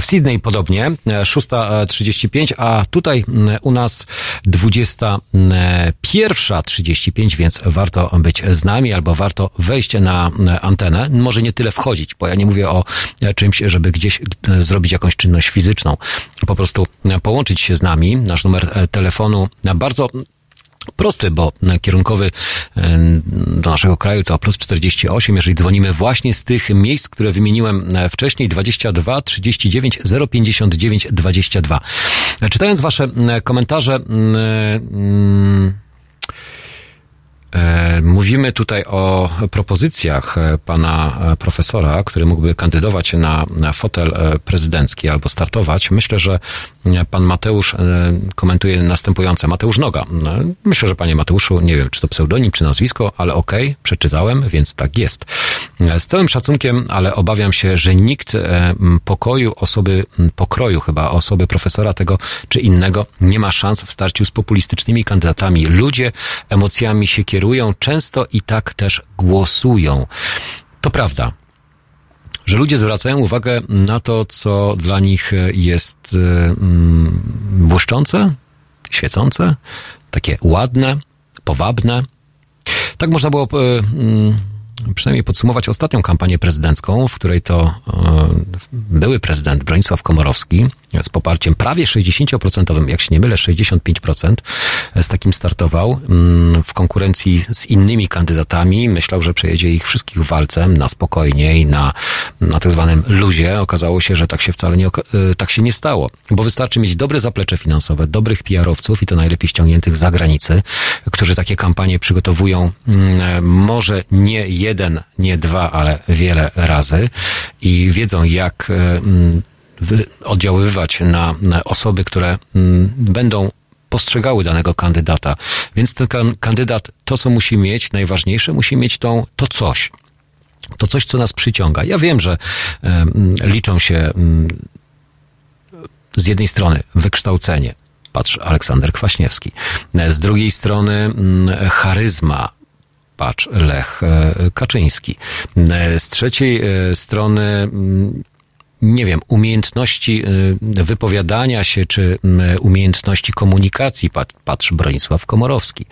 w Sydney podobnie, 6.35, a tutaj m, u nas 21.35, więc warto być z nami albo warto wejść na e, antenę. Może nie tyle wchodzić, bo ja nie mówię o e, czymś, żeby gdzieś e, zrobić jakąś czynność fizyczną. Po prostu e, połączyć się z nami. Nasz numer telefonu bardzo prosty, bo kierunkowy e, do naszego kraju to plus 48, jeżeli dzwonimy właśnie z tych miejsc, które wymieniłem e, wcześniej, 22 39 059 22. E, Czytając wasze komentarze, e, Mówimy tutaj o propozycjach pana profesora, który mógłby kandydować na, na fotel prezydencki albo startować. Myślę, że pan Mateusz e, komentuje następujące. Mateusz Noga. E, Myślę, że panie Mateuszu, nie wiem, czy to pseudonim, czy nazwisko, ale okej, przeczytałem, więc tak jest. E, Z całym szacunkiem, ale obawiam się, że nikt pokoju osoby, pokroju chyba osoby profesora tego czy innego nie ma szans w starciu z populistycznymi kandydatami. Ludzie emocjami się kierują, często i tak też głosują. To prawda że ludzie zwracają uwagę na to, co dla nich jest e, mm, błyszczące, świecące, takie ładne, powabne. Tak można było e, mm, przynajmniej podsumować ostatnią kampanię prezydencką, w której to e, były prezydent Bronisław Komorowski z poparciem prawie 60%, jak się nie mylę, 65% z takim startował mm, w konkurencji z innymi kandydatami. Myślał, że przejedzie ich wszystkich walcem na spokojnie i na, na tak zwanym luzie. Okazało się, że tak się wcale nie, e, tak się nie stało, bo wystarczy mieć dobre zaplecze finansowe, dobrych PR-owców i to najlepiej ściągniętych z zagranicy, którzy takie kampanie przygotowują mm, może nie jeden, nie dwa, ale wiele razy i wiedzą jak e, mm, oddziaływać na, na osoby, które mm, będą postrzegały danego kandydata. Więc ten kan- kandydat to, co musi mieć, najważniejsze, musi mieć tą, to coś. To coś, co nas przyciąga. Ja wiem, że liczą się em, z jednej strony wykształcenie. Patrz, Aleksander Kwaśniewski. Z drugiej strony mm, charyzma. Patrz, Lech e, Kaczyński. E, Z trzeciej e, strony mm, nie wiem, umiejętności y, wypowiadania się, czy umiejętności komunikacji, pat- patrz Bronisław Komorowski.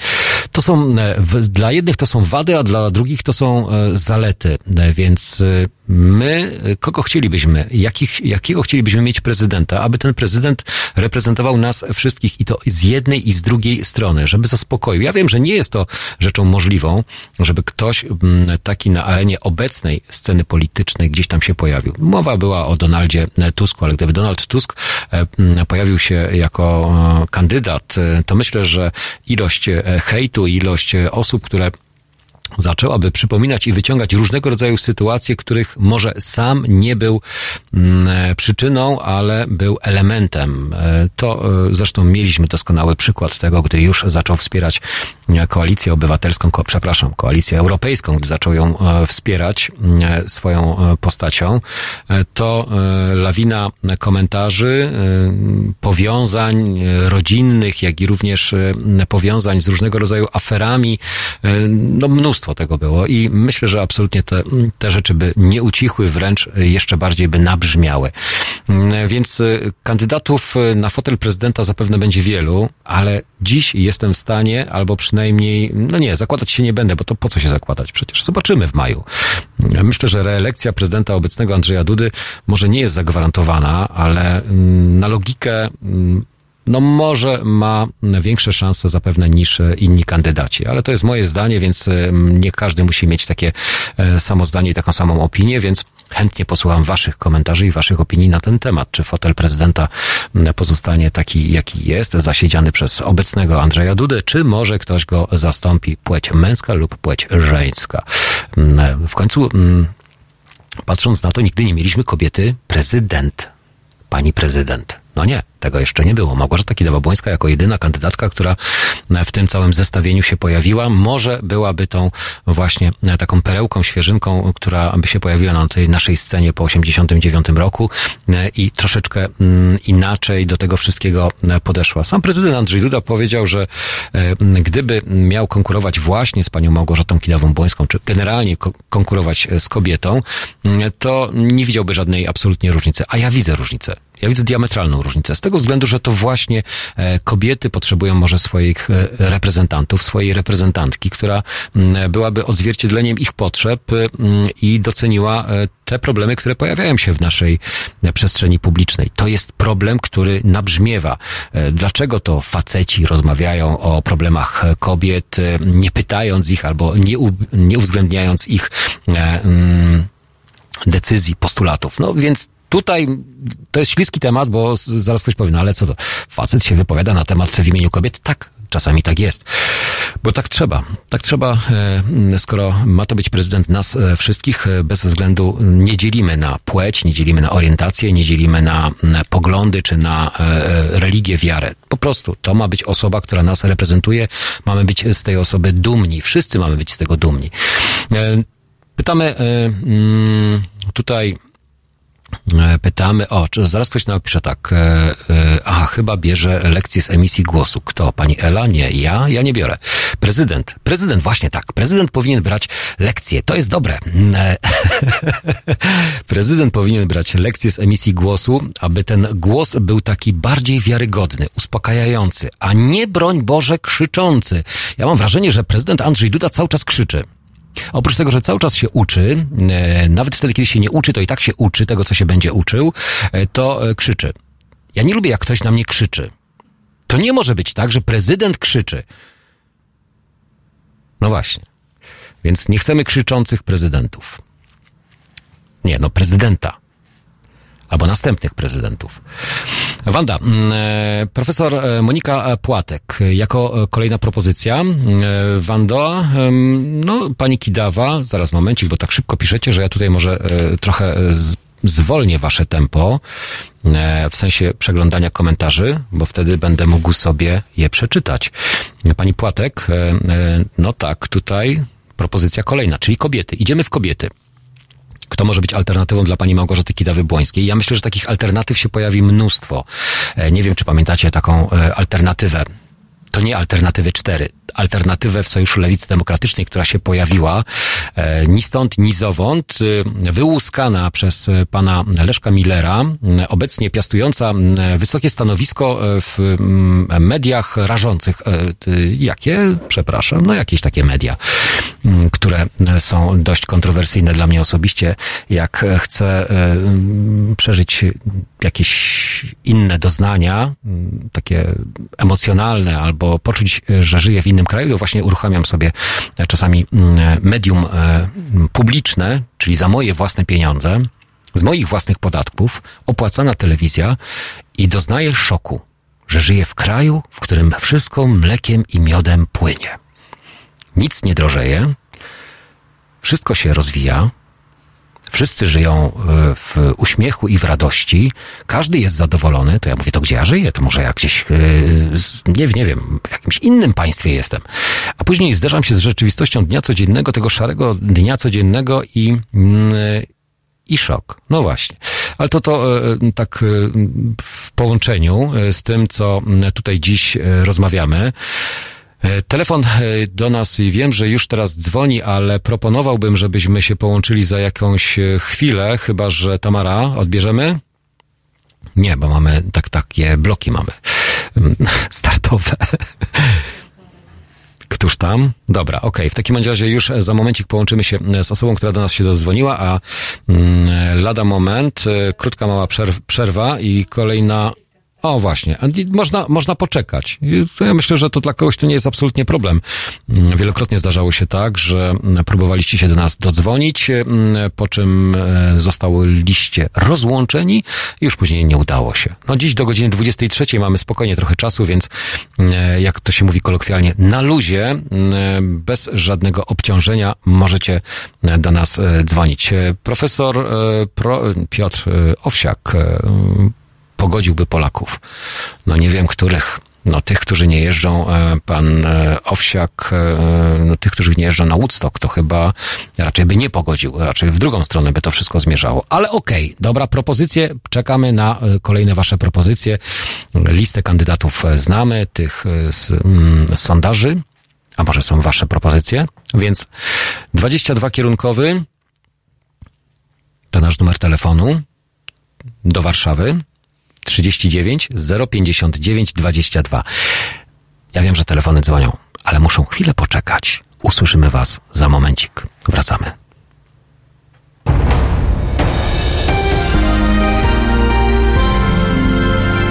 To są, e, dla jednych to są wady, a dla drugich to są e, zalety, E, więc my, kogo chcielibyśmy, jakich, jakiego chcielibyśmy mieć prezydenta, aby ten prezydent reprezentował nas wszystkich i to z jednej i z drugiej strony, żeby zaspokoił. Ja wiem, że nie jest to rzeczą możliwą, żeby ktoś taki na arenie obecnej sceny politycznej gdzieś tam się pojawił. Mowa była o Donaldzie Tusku, ale gdyby Donald Tusk e, pojawił się jako e, kandydat, e, to myślę, że ilość hejtu, ilość osób, które zaczęłaby przypominać i wyciągać różnego rodzaju sytuacje, których może sam nie był mm, e, przyczyną, ale był elementem. E, To e, zresztą mieliśmy doskonały przykład tego, gdy już zaczął wspierać koalicję obywatelską, ko, przepraszam, koalicję europejską, gdy zaczął ją wspierać swoją postacią, to lawina komentarzy, powiązań rodzinnych, jak i również powiązań z różnego rodzaju aferami, no mnóstwo tego było i myślę, że absolutnie te, te rzeczy by nie ucichły, wręcz jeszcze bardziej by nabrzmiały. Mm, Więc e, kandydatów e, na fotel prezydenta zapewne będzie wielu, ale dziś jestem w stanie, albo przynajmniej, no nie, zakładać się nie będę, bo to po co się zakładać? Przecież zobaczymy w maju. Myślę, że reelekcja prezydenta obecnego Andrzeja Dudy może nie jest zagwarantowana, ale mm, na logikę mm, no może ma większe szanse zapewne niż e, inni kandydaci. Ale to jest moje zdanie, więc e, nie każdy musi mieć takie e, samo zdanie i taką samą opinię, więc Chętnie posłucham waszych komentarzy i waszych opinii na ten temat. Czy fotel prezydenta pozostanie taki, jaki jest, zasiedziany przez obecnego Andrzeja Dudę, czy może ktoś go zastąpi płeć męska lub płeć żeńska. W końcu, patrząc na to, nigdy nie mieliśmy kobiety prezydent. Pani prezydent. No nie, tego jeszcze nie było. Małgorzata Kidawa-Błońska jako jedyna kandydatka, która w tym całym zestawieniu się pojawiła, może byłaby tą właśnie taką perełką, świeżynką, która by się pojawiła na tej naszej scenie po 89 roku e, i troszeczkę mm, inaczej do tego wszystkiego e, podeszła. Sam prezydent Andrzej Duda powiedział, że e, gdyby miał konkurować właśnie z panią Małgorzatą Kidawą-Błońską, czy generalnie ko- konkurować z kobietą, to nie widziałby żadnej absolutnie różnicy. A ja widzę różnicę. Ja widzę diametralną różnicę. Z tego względu, że to właśnie e, kobiety potrzebują może swoich e, reprezentantów, swojej reprezentantki, która byłaby odzwierciedleniem ich potrzeb i doceniła e, te problemy, które pojawiają się w naszej przestrzeni publicznej. To jest problem, który nabrzmiewa. Dlaczego to faceci rozmawiają o problemach kobiet, nie pytając ich albo nie, u, nie uwzględniając ich decyzji, postulatów. No więc tutaj to jest śliski temat, bo zaraz ktoś powie, no ale co to, facet się wypowiada na temat w imieniu kobiet? Tak, czasami tak jest. Bo tak trzeba. Tak trzeba, e, skoro ma to być prezydent nas e, wszystkich, e, bez względu nie dzielimy na płeć, nie dzielimy na orientację, nie dzielimy na, poglądy czy na religię, wiarę. Po prostu to ma być osoba, która nas reprezentuje. Mamy być z tej osoby dumni. Wszyscy mamy być z tego dumni. Pytamy mm, tutaj Pytamy, o, czy zaraz ktoś napisze tak, e, e, aha, chyba bierze lekcję z emisji głosu. Kto? Pani Ela? Nie, ja? Ja nie biorę. Prezydent. Prezydent, właśnie tak. Prezydent powinien brać lekcje. To jest dobre. E, Prezydent powinien brać lekcje z emisji głosu, aby ten głos był taki bardziej wiarygodny, uspokajający, a nie, broń Boże, krzyczący. Ja mam wrażenie, że prezydent Andrzej Duda cały czas krzyczy. Oprócz tego, że cały czas się uczy, e, nawet wtedy, kiedy się nie uczy, to i tak się uczy tego, co się będzie uczył, e, to e, krzyczy. Ja nie lubię, jak ktoś na mnie krzyczy. To nie może być tak, że prezydent krzyczy. No właśnie. Więc nie chcemy krzyczących prezydentów. Nie, no prezydenta. Albo następnych prezydentów. Wanda, mm, e, profesor e, Monika Płatek, jako e, kolejna propozycja. Wando, no pani Kidawa, zaraz momencik, bo tak szybko piszecie, że ja tutaj może trochę zwolnię wasze tempo, w sensie przeglądania komentarzy, bo wtedy będę mógł sobie je przeczytać. Pani Płatek, no tak, tutaj propozycja kolejna, czyli kobiety. Idziemy w kobiety. Kto może być alternatywą dla pani Małgorzaty Kidawy-Błońskiej? Ja myślę, że takich alternatyw się pojawi mnóstwo. E, Nie wiem, czy pamiętacie taką e, alternatywę. To nie alternatywę 4, alternatywę w Sojuszu Lewicy Demokratycznej, która się pojawiła e, ni stąd, ni zowąd, e, wyłuskana przez e, pana Leszka Millera, obecnie piastująca wysokie stanowisko w mediach rażących. Jakie? Przepraszam, no jakieś takie media, które są dość kontrowersyjne dla mnie osobiście. Jak chcę przeżyć jakieś inne doznania, takie emocjonalne, albo poczuć, że żyję w innym kraju, to właśnie uruchamiam sobie e, czasami mm, medium e, publiczne, czyli za moje własne pieniądze, z moich własnych podatków, opłacana telewizja i doznaję szoku, że żyję w kraju, w którym wszystko mlekiem i miodem płynie. Nic nie drożeje, wszystko się rozwija, Wszyscy żyją e, w uśmiechu i w radości. Każdy jest zadowolony. To ja mówię, to gdzie ja żyję? To może ja gdzieś, e, nie, nie wiem, w jakimś innym państwie jestem. A później zderzam się z rzeczywistością dnia codziennego, tego szarego dnia codziennego i, mm, i szok. No właśnie. Ale to to e, tak e, w połączeniu e, z tym, co tutaj dziś e, rozmawiamy. E, Telefon e, do nas i wiem, że już teraz dzwoni, ale proponowałbym, żebyśmy się połączyli za jakąś e, chwilę, chyba że Tamara odbierzemy? Nie, bo mamy tak takie bloki mamy mm, startowe. Któż tam? Dobra, okej. W takim razie już za momencik połączymy się z osobą, która do nas się dodzwoniła, a mm, lada moment, krótka mała przerw- przerwa i kolejna O właśnie, można, można poczekać. Ja myślę, że to dla kogoś to nie jest absolutnie problem. Mm, Wielokrotnie zdarzało się tak, że próbowaliście się do nas dodzwonić, mm, po czym e, zostałyście rozłączeni i już później nie udało się. No dziś do godziny 23 mamy spokojnie trochę czasu, więc e, jak to się mówi kolokwialnie, na luzie, mm, bez żadnego obciążenia możecie e, do nas e, dzwonić. E, Profesor e, Pro, Piotr e, Owsiak e, pogodziłby Polaków. No nie wiem, których. No tych, którzy nie jeżdżą, e, pan e, Owsiak, e, no tych, którzy nie jeżdżą na Woodstock, to chyba raczej by nie pogodził, raczej w drugą stronę by to wszystko zmierzało. Ale okej, dobra, propozycje, czekamy na kolejne wasze propozycje. Listę kandydatów znamy, tych e, z mm, sondaży, a może są wasze propozycje? Więc 22 kierunkowy to nasz numer telefonu do Warszawy 39 059 22. Ja wiem, że telefony dzwonią, ale muszą chwilę poczekać. Usłyszymy Was za momencik. Wracamy.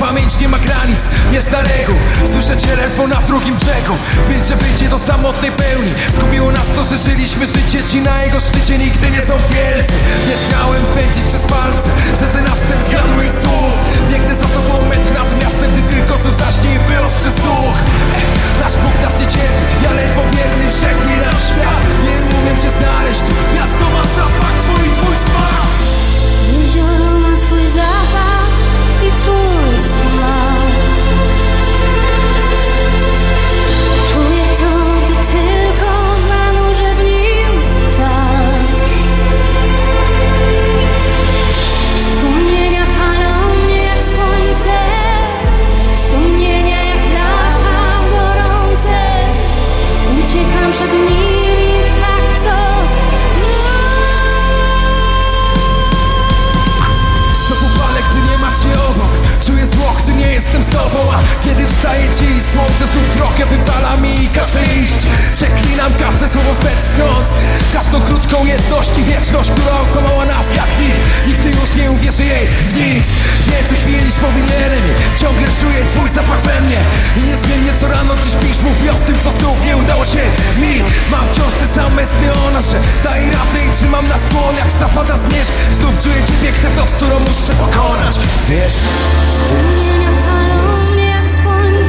Pamięć nie ma granic, jest na reguł Słyszę telefon na drugim brzegu. Wilcze wyjdzie do samotnej pełni. Zgubiło nas to, że żyliśmy życie. Ci na jego szczycie nigdy nie są wielcy. Nie chciałem pędzić przez palce. Rzece następ zgadł ich słów. Biegnę za tobą metr nad miastem Gdy tylko znów zaśnie i wyostrzy słuch. Eh, Nasz Bóg nas nie cierpi. Ja ledwo wierny przeklinam świat. Nie umiem cię znaleźć. Tu Miasto ma zapach twój, twój smak twój jestem z tobą A kiedy wstaje dziś, słońce znów drogę wypala mi i każe iść. Przeklinam każde słowo wstecz stąd. Każdą krótką jedność i wieczność, która okłamała nas jak nikt. Nigdy już nie uwierzy jej w nic. Więcej chwil niż powinienem Ciągle czuję twój zapach we mnie. I niezmiennie co rano, gdy śpisz Mówię o tym, co znów nie udało się mi. Mam wciąż te same sny o nas, że daj radę i trzymam na skłonach Zapada zmierzch, znów czuję cię piękne w noc, którą muszę pokonać. Wiesz, jak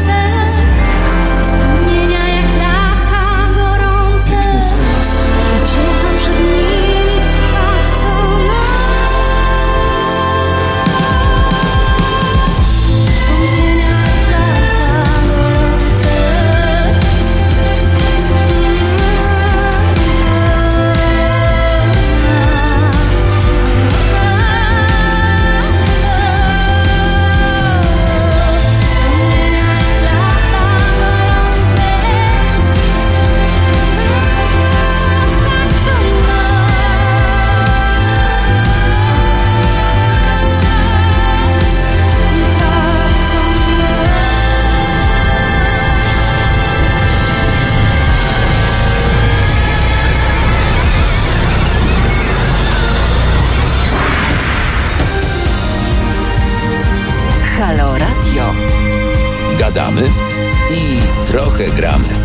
słońce trochę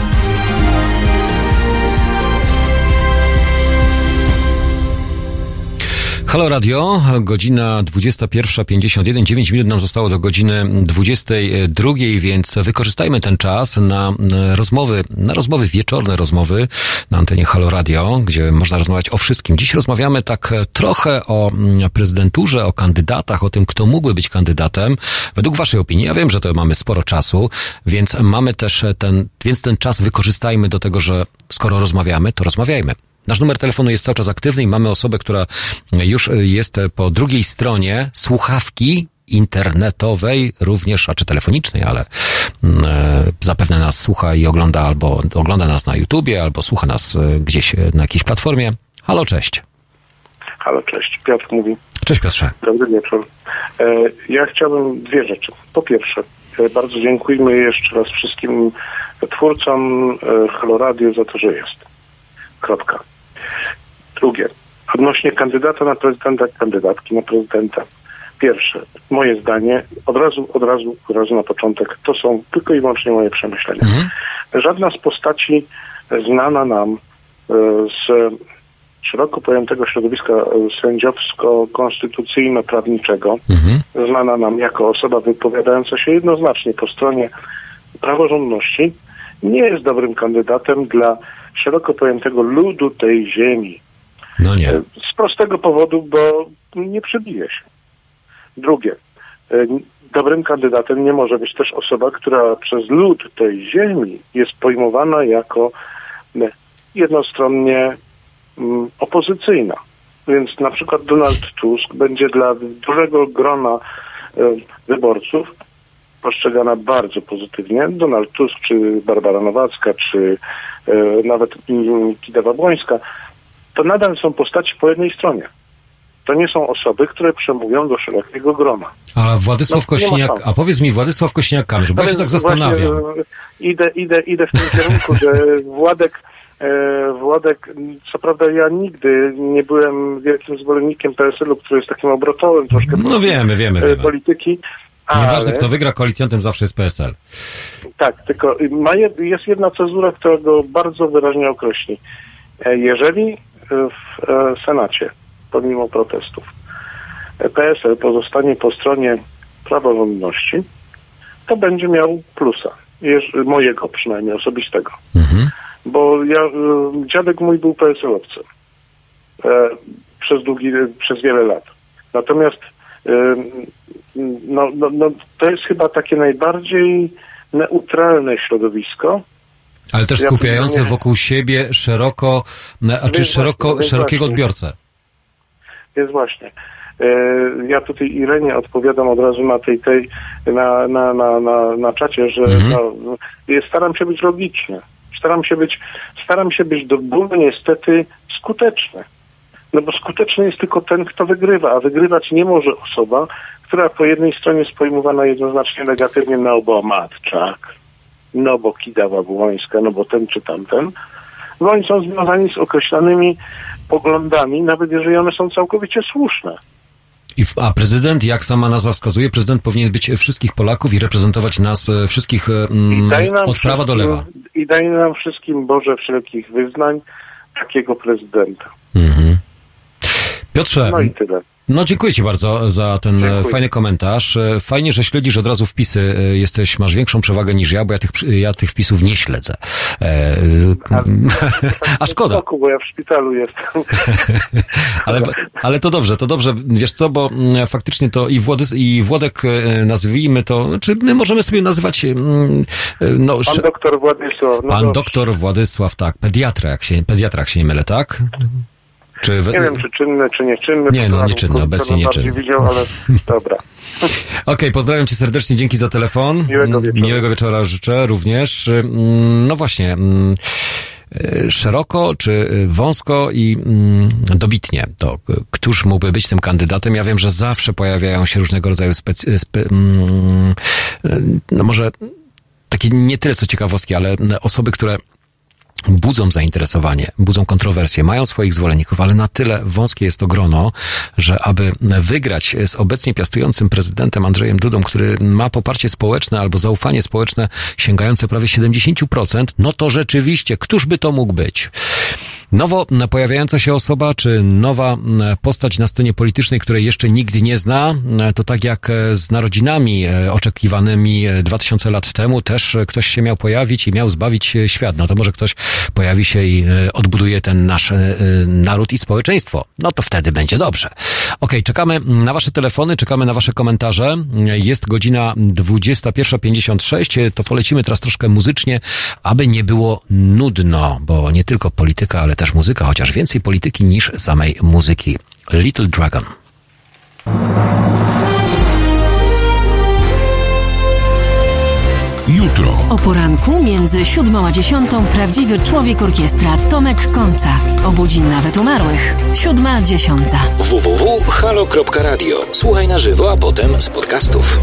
Halo Radio, godzina 21.51, 9 minut nam zostało do godziny 22, więc wykorzystajmy ten czas na rozmowy, na rozmowy wieczorne rozmowy na antenie Halo Radio, gdzie można rozmawiać o wszystkim. Dziś rozmawiamy tak trochę o mm, prezydenturze, o kandydatach, o tym, kto mógłby być kandydatem. Według waszej opinii, ja wiem, że to mamy sporo czasu, więc mamy też ten, więc ten czas wykorzystajmy do tego, że skoro rozmawiamy, to rozmawiajmy. Nasz numer telefonu jest cały czas aktywny i mamy osobę, która już jest po drugiej stronie słuchawki internetowej również, a czy telefonicznej, ale mm, e, zapewne nas słucha i ogląda albo ogląda nas na YouTubie, albo słucha nas e, gdzieś na jakiejś platformie. Halo, cześć. Halo, cześć. Piotr mówi. Cześć Piotrze. Dobry wieczór. E, ja chciałbym dwie rzeczy. Po pierwsze, e, bardzo dziękujmy jeszcze raz wszystkim twórcom e, Halo Radio za to, że jest. Kropka. Drugie, odnośnie kandydata na prezydenta, kandydatki na prezydenta. Pierwsze, moje zdanie, od razu, od razu, od razu na początek, to są tylko i wyłącznie moje przemyślenia. Żadna z postaci znana nam e, z szeroko pojętego środowiska e, sędziowsko-konstytucyjno-prawniczego, znana nam jako osoba wypowiadająca się jednoznacznie po stronie praworządności, nie jest dobrym kandydatem dla szeroko pojętego ludu tej ziemi. No nie. Z prostego powodu, bo nie przebije się. Drugie, e, dobrym kandydatem nie może być też osoba, która przez lud tej ziemi jest pojmowana jako e, jednostronnie opozycyjna. Więc na przykład Donald Tusk będzie dla dużego grona e, wyborców postrzegana bardzo pozytywnie. Donald Tusk, czy Barbara Nowacka, czy e, nawet mm, Kidawa Błońska, to nadal są postaci po jednej stronie. To nie są osoby, które przemówią do szerokiego grona. A Władysław No, Kośniak, a powiedz mi Władysław Kośniak-Kamysz, bo ja się Ale tak zastanawiam. E, idę, idę, idę w tym kierunku, że Władek, e, Władek, co prawda ja nigdy nie byłem wielkim zwolennikiem PSL-u, który jest takim obrotowym troszkę No wiemy, wiemy, wiemy. polityki. Nieważne ale- kto wygra, koalicjantem zawsze jest PSL. Tak, tylko ma jest jedna cezura, która go bardzo wyraźnie określi. E, Jeżeli w e, Senacie, pomimo protestów, e, PSL pozostanie po stronie praworządności, to będzie miał plusa. Mojego przynajmniej osobistego. Bo ja, dziadek mój był PSL-owcem przez długi, przez wiele lat. Natomiast no, no, no, to jest chyba takie najbardziej neutralne środowisko. Ale też Ja skupiające przyznaję- wokół siebie szeroko, a czy Więc szeroko, szerokiego odbiorcę. Jest właśnie. E, Ja tutaj Irenie odpowiadam od razu na tej, tej na, na, na, na, na czacie, że no, jest- staram się być logiczny. Staram się być, staram się być do bólu niestety skuteczny. No bo skuteczny jest tylko ten, kto wygrywa, a wygrywać nie może osoba, która po jednej stronie jest pojmowana jednoznacznie negatywnie, no bo Matczak, no bo Kidawa Błońska, no bo ten czy tamten, bo oni są związani z określonymi poglądami, nawet jeżeli one są całkowicie słuszne. I a prezydent, jak sama nazwa wskazuje, prezydent powinien być wszystkich Polaków i reprezentować nas e, wszystkich mm, od prawa do lewa. I daj nam wszystkim, Boże, wszelkich wyznań takiego prezydenta. Mhm. Piotrze, No i tyle. no dziękuję Ci bardzo za ten e, Dziękuję. fajny komentarz. E, Fajnie, że śledzisz od razu wpisy. E, Jesteś, masz większą przewagę niż ja, bo ja tych, ja tych wpisów nie śledzę. E, a szkoda. Spoko, bo ja w szpitalu jestem. Ale, ale to dobrze, to dobrze. Wiesz co, bo mm, faktycznie to i, Włodys, i Włodek, nazwijmy to, czy my możemy sobie nazywać, no, Pan doktor Władysław. No pan dobrze. doktor Władysław, tak, pediatra, jak się, pediatra, jak się nie mylę, tak? Czy we- Nie wiem, czy czynny, czy nieczynny. Nie, no, nieczynny, obecnie bardziej nieczynny. widział, ale dobra. Okej, pozdrawiam cię serdecznie, dzięki za telefon. Miłego Mm, wieczoru. Miłego wieczora życzę również. Mm, No właśnie, mm, e, szeroko czy wąsko i dobitnie, to któż mógłby być tym kandydatem? Ja wiem, że zawsze pojawiają się różnego rodzaju specy- spe, e, no może takie nie tyle co ciekawostki, ale osoby, które budzą zainteresowanie, budzą kontrowersje, mają swoich zwolenników, ale na tyle wąskie jest to grono, że aby wygrać z obecnie piastującym prezydentem Andrzejem Dudą, który ma poparcie społeczne albo zaufanie społeczne sięgające prawie 70%, no to rzeczywiście, któż by to mógł być? Nowo pojawiająca się osoba, czy nowa postać na scenie politycznej, której jeszcze nikt nie zna, to tak jak z narodzinami e, oczekiwanymi e, 2000 lat temu, też e, ktoś się miał pojawić i miał zbawić e, świat. No to może ktoś pojawi się i e, odbuduje ten nasz e, naród i społeczeństwo. No to wtedy będzie dobrze. Okej, czekamy na wasze telefony, czekamy na wasze komentarze. Jest godzina 21.56, to polecimy teraz troszkę muzycznie, aby nie było nudno, bo nie tylko polityka, ale też muzyka, chociaż więcej polityki niż samej muzyki. Little Dragon. Jutro. O poranku między siódmą a dziesiątą prawdziwy człowiek orkiestra Tomek Końca. Obudzi nawet umarłych. Siódma, dziesiąta. www.halo.radio. Słuchaj na żywo, a potem z podcastów.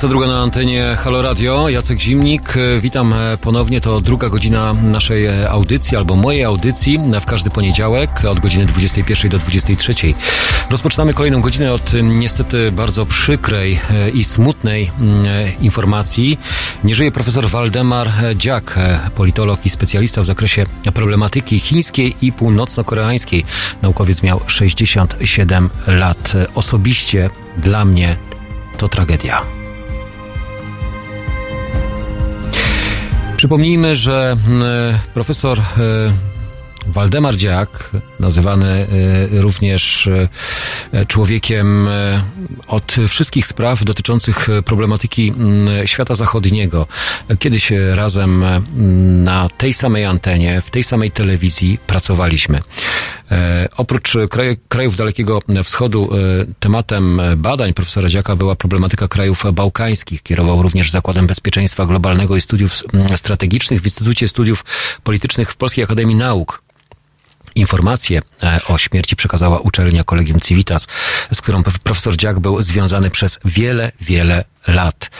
22 na antenie Halo Radio, Jacek Zimnik. E, Witam e, ponownie. To druga godzina naszej e, audycji albo mojej audycji w każdy poniedziałek od godziny 21 do 23. Rozpoczynamy kolejną godzinę od niestety bardzo przykrej i smutnej mm, informacji. Nie żyje profesor Waldemar Dziak, politolog i specjalista w zakresie problematyki chińskiej i północno-koreańskiej. Naukowiec miał 67 lat. Osobiście dla mnie to tragedia. Przypomnijmy, że mm, profesor e, Waldemar Dziak, nazywany e, również e, człowiekiem e, od wszystkich spraw dotyczących e, problematyki mm, świata zachodniego. Kiedyś razem e, na tej samej antenie, w tej samej telewizji pracowaliśmy. E, Oprócz krajów Dalekiego Wschodu tematem badań profesora Dziaka była problematyka krajów bałkańskich. Kierował również Zakładem Bezpieczeństwa Globalnego i Studiów Strategicznych w Instytucie Studiów Politycznych w Polskiej Akademii Nauk. Informacje o śmierci przekazała uczelnia Collegium Civitas, z którą prof- profesor Dziak był związany przez wiele, wiele lat.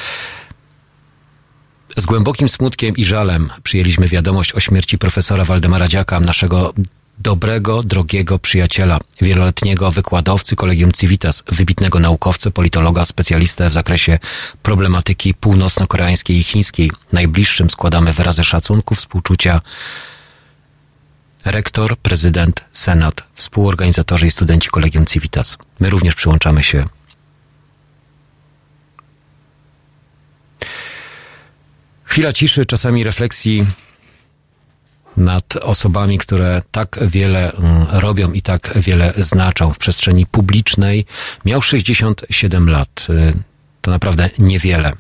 Z głębokim smutkiem i żalem przyjęliśmy wiadomość o śmierci profesora Waldemara Dziaka, naszego dobrego, drogiego przyjaciela, wieloletniego wykładowcy Collegium Civitas, wybitnego naukowcę, politologa, specjalistę w zakresie problematyki północno-koreańskiej i chińskiej. Najbliższym składamy wyrazy szacunku, współczucia rektor, prezydent, senat, współorganizatorzy i studenci Collegium Civitas. My również przyłączamy się Chwila ciszy, czasami refleksji nad osobami, które tak wiele mm, robią i tak wiele znaczą w przestrzeni publicznej. Miał 67 lat. Y, To naprawdę niewiele.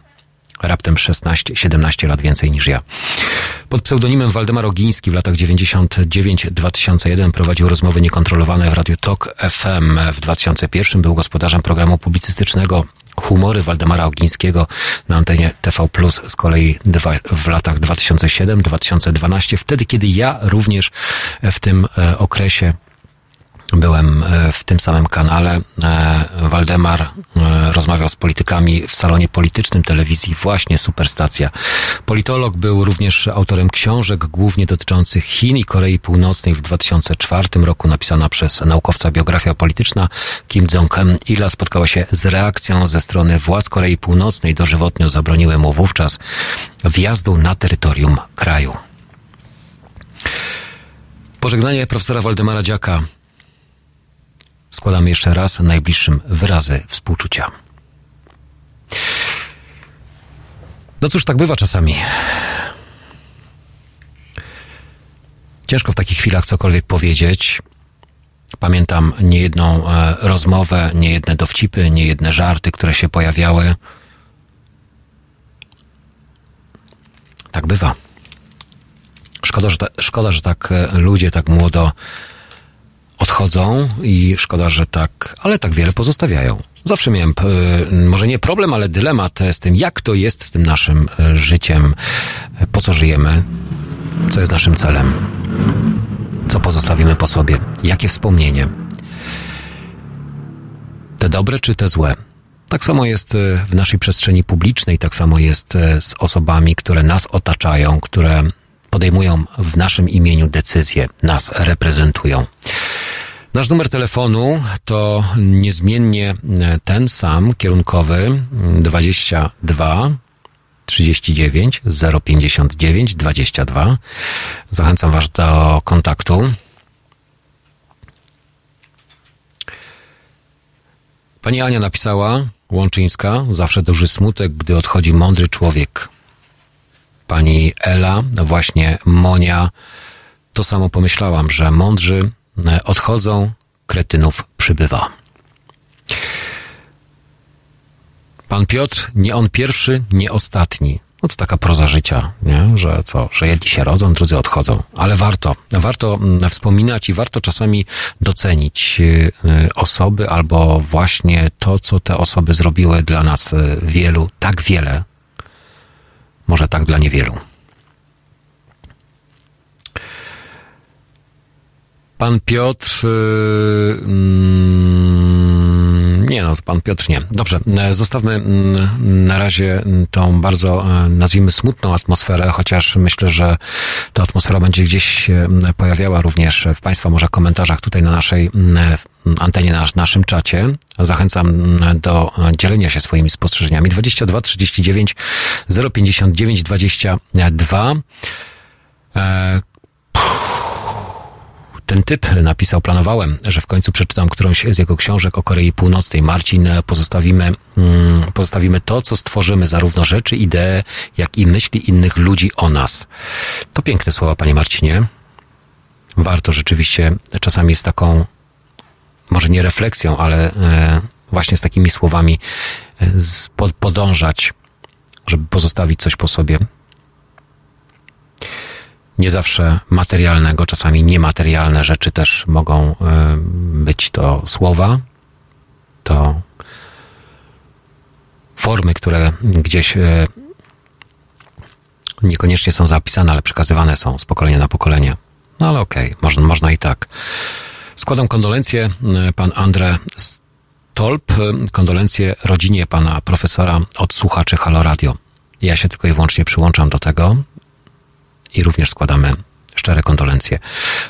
Raptem 16-17 lat więcej niż ja. Pod pseudonimem Waldemar Ogiński w latach 99-2001 prowadził rozmowy niekontrolowane w Radiu Tok FM. W 2001 był gospodarzem programu publicystycznego Humory Waldemara Ogińskiego na antenie TV Plus z kolei dwa, w latach 2007-2012, wtedy kiedy ja również w tym e, okresie Byłem e, w tym samym kanale. E, Waldemar e, rozmawiał z politykami w salonie politycznym telewizji, właśnie Superstacja. Politolog był również autorem książek, głównie dotyczących Chin i Korei Północnej. W 2004 roku napisana przez naukowca biografia polityczna Kim Jong-ila spotkała się z reakcją ze strony władz Korei Północnej. Dożywotnio zabroniły mu wówczas wjazdu na terytorium kraju. Pożegnanie profesora Waldemara Dziaka składamy jeszcze raz najbliższym wyrazy współczucia. No cóż, tak bywa czasami. Ciężko w takich chwilach cokolwiek powiedzieć. Pamiętam niejedną e, rozmowę, niejedne dowcipy, niejedne żarty, które się pojawiały. Tak bywa. Szkoda, że, ta, szkoda, że tak e, ludzie tak młodo odchodzą i szkoda, że tak, ale tak wiele pozostawiają. Zawsze miałem, e, może nie problem, ale dylemat z tym, jak to jest z tym naszym e, życiem, e, po co żyjemy, co jest naszym celem, co pozostawimy po sobie, jakie wspomnienie. Te dobre czy te złe. Tak samo jest e, w naszej przestrzeni publicznej, tak samo jest e, z osobami, które nas otaczają, które podejmują w naszym imieniu decyzje, nas reprezentują. Nasz numer telefonu to niezmiennie e, ten sam, kierunkowy mm, 22 39 059 22. Zachęcam Was do kontaktu. Pani Ania napisała, Łączyńska, zawsze duży smutek, gdy odchodzi mądry człowiek. Pani Ela, właśnie Monia, to samo pomyślałam, że mądrzy e, odchodzą, kretynów przybywa. Pan Piotr, nie on pierwszy, nie ostatni. No to taka proza życia, nie? że co, że jedni się rodzą, drudzy odchodzą. Ale warto, warto mm, wspominać i warto czasami docenić y, osoby albo właśnie to, co te osoby zrobiły dla nas y, wielu, tak wiele, może tak dla niewielu. Pan Piotr, y, mm, Nie no, pan Piotr nie. Dobrze, e, zostawmy mm, na razie mm, tą bardzo, e, nazwijmy, smutną atmosferę, chociaż myślę, że ta atmosfera będzie gdzieś się mm, pojawiała również w Państwa może komentarzach tutaj na naszej mm, antenie, na naszym czacie. Zachęcam do e, dzielenia się swoimi spostrzeżeniami. 22 39 059 22. E, ten typ napisał, planowałem, że w końcu przeczytam którąś z jego książek o Korei Północnej. Marcin, e, pozostawimy, mm, pozostawimy to, co stworzymy, zarówno rzeczy, idee, jak i myśli innych ludzi o nas. To piękne słowa, panie Marcinie. Warto rzeczywiście czasami z taką, może nie refleksją, ale e, właśnie z takimi słowami e, podążać, żeby pozostawić coś po sobie nie zawsze materialnego, czasami niematerialne rzeczy też mogą y, być to słowa, to formy, które gdzieś y, niekoniecznie są zapisane, ale przekazywane są z pokolenia na pokolenie. No ale okej, można, można i tak. Składam kondolencje y, pan Andre Stolp, kondolencje rodzinie pana profesora od słuchaczy Halo Radio. Ja się tylko i wyłącznie przyłączam do tego i również składamy szczere kondolencje.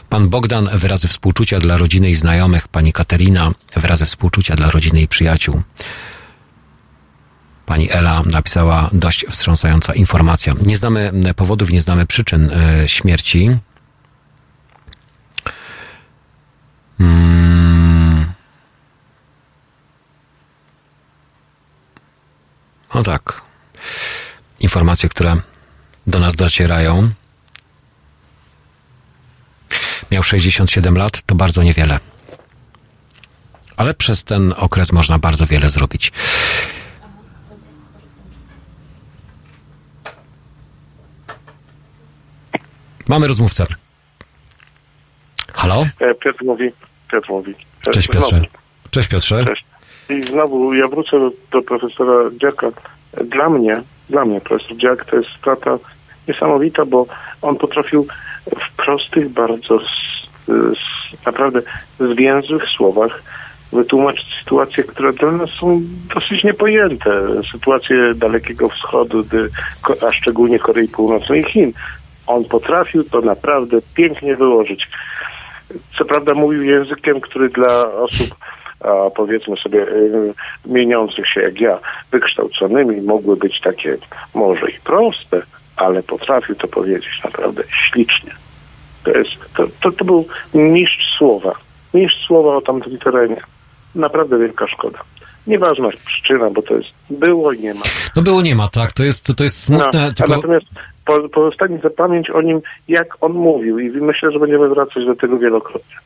Pan Bogdan, wyrazy współczucia dla rodziny i znajomych. Pani Katerina, wyrazy współczucia dla rodziny i przyjaciół. Pani Ela napisała dość wstrząsająca informacja. Nie znamy powodów, nie znamy przyczyn e, śmierci. Mm. No tak. Informacje, które do nas docierają. Miał 67 lat, to bardzo niewiele. Ale przez ten okres można bardzo wiele zrobić. Mamy rozmówcę. Halo? E, Piotr mówi, Piotr mówi. E, Cześć znowu. Piotrze. Cześć Piotrze. Cześć. I znowu ja wrócę do, do profesora Dziaka. Dla mnie, dla mnie profesor Dziak to jest strata niesamowita, bo on potrafił w prostych, bardzo s, s, naprawdę zwięzłych słowach wytłumaczyć sytuacje, które dla nas są dosyć niepojęte. Sytuacje Dalekiego Wschodu, a szczególnie Korei Północnej i Chin. On potrafił to naprawdę pięknie wyłożyć. Co prawda mówił językiem, który dla osób, a powiedzmy sobie, y, mieniących się jak ja, wykształconymi, mogły być takie może i proste, ale potrafił to powiedzieć naprawdę ślicznie. To, jest, to, to, to był mistrz słowa. Mistrz słowa o tamtym terenie. Naprawdę wielka szkoda. Nieważna przyczyna, bo to jest było i nie ma. No było nie ma, tak? To jest, to jest smutne, No, tylko... Natomiast po, pozostanie za pamięć o nim, jak on mówił i myślę, że będziemy wracać do tego wielokrotnie.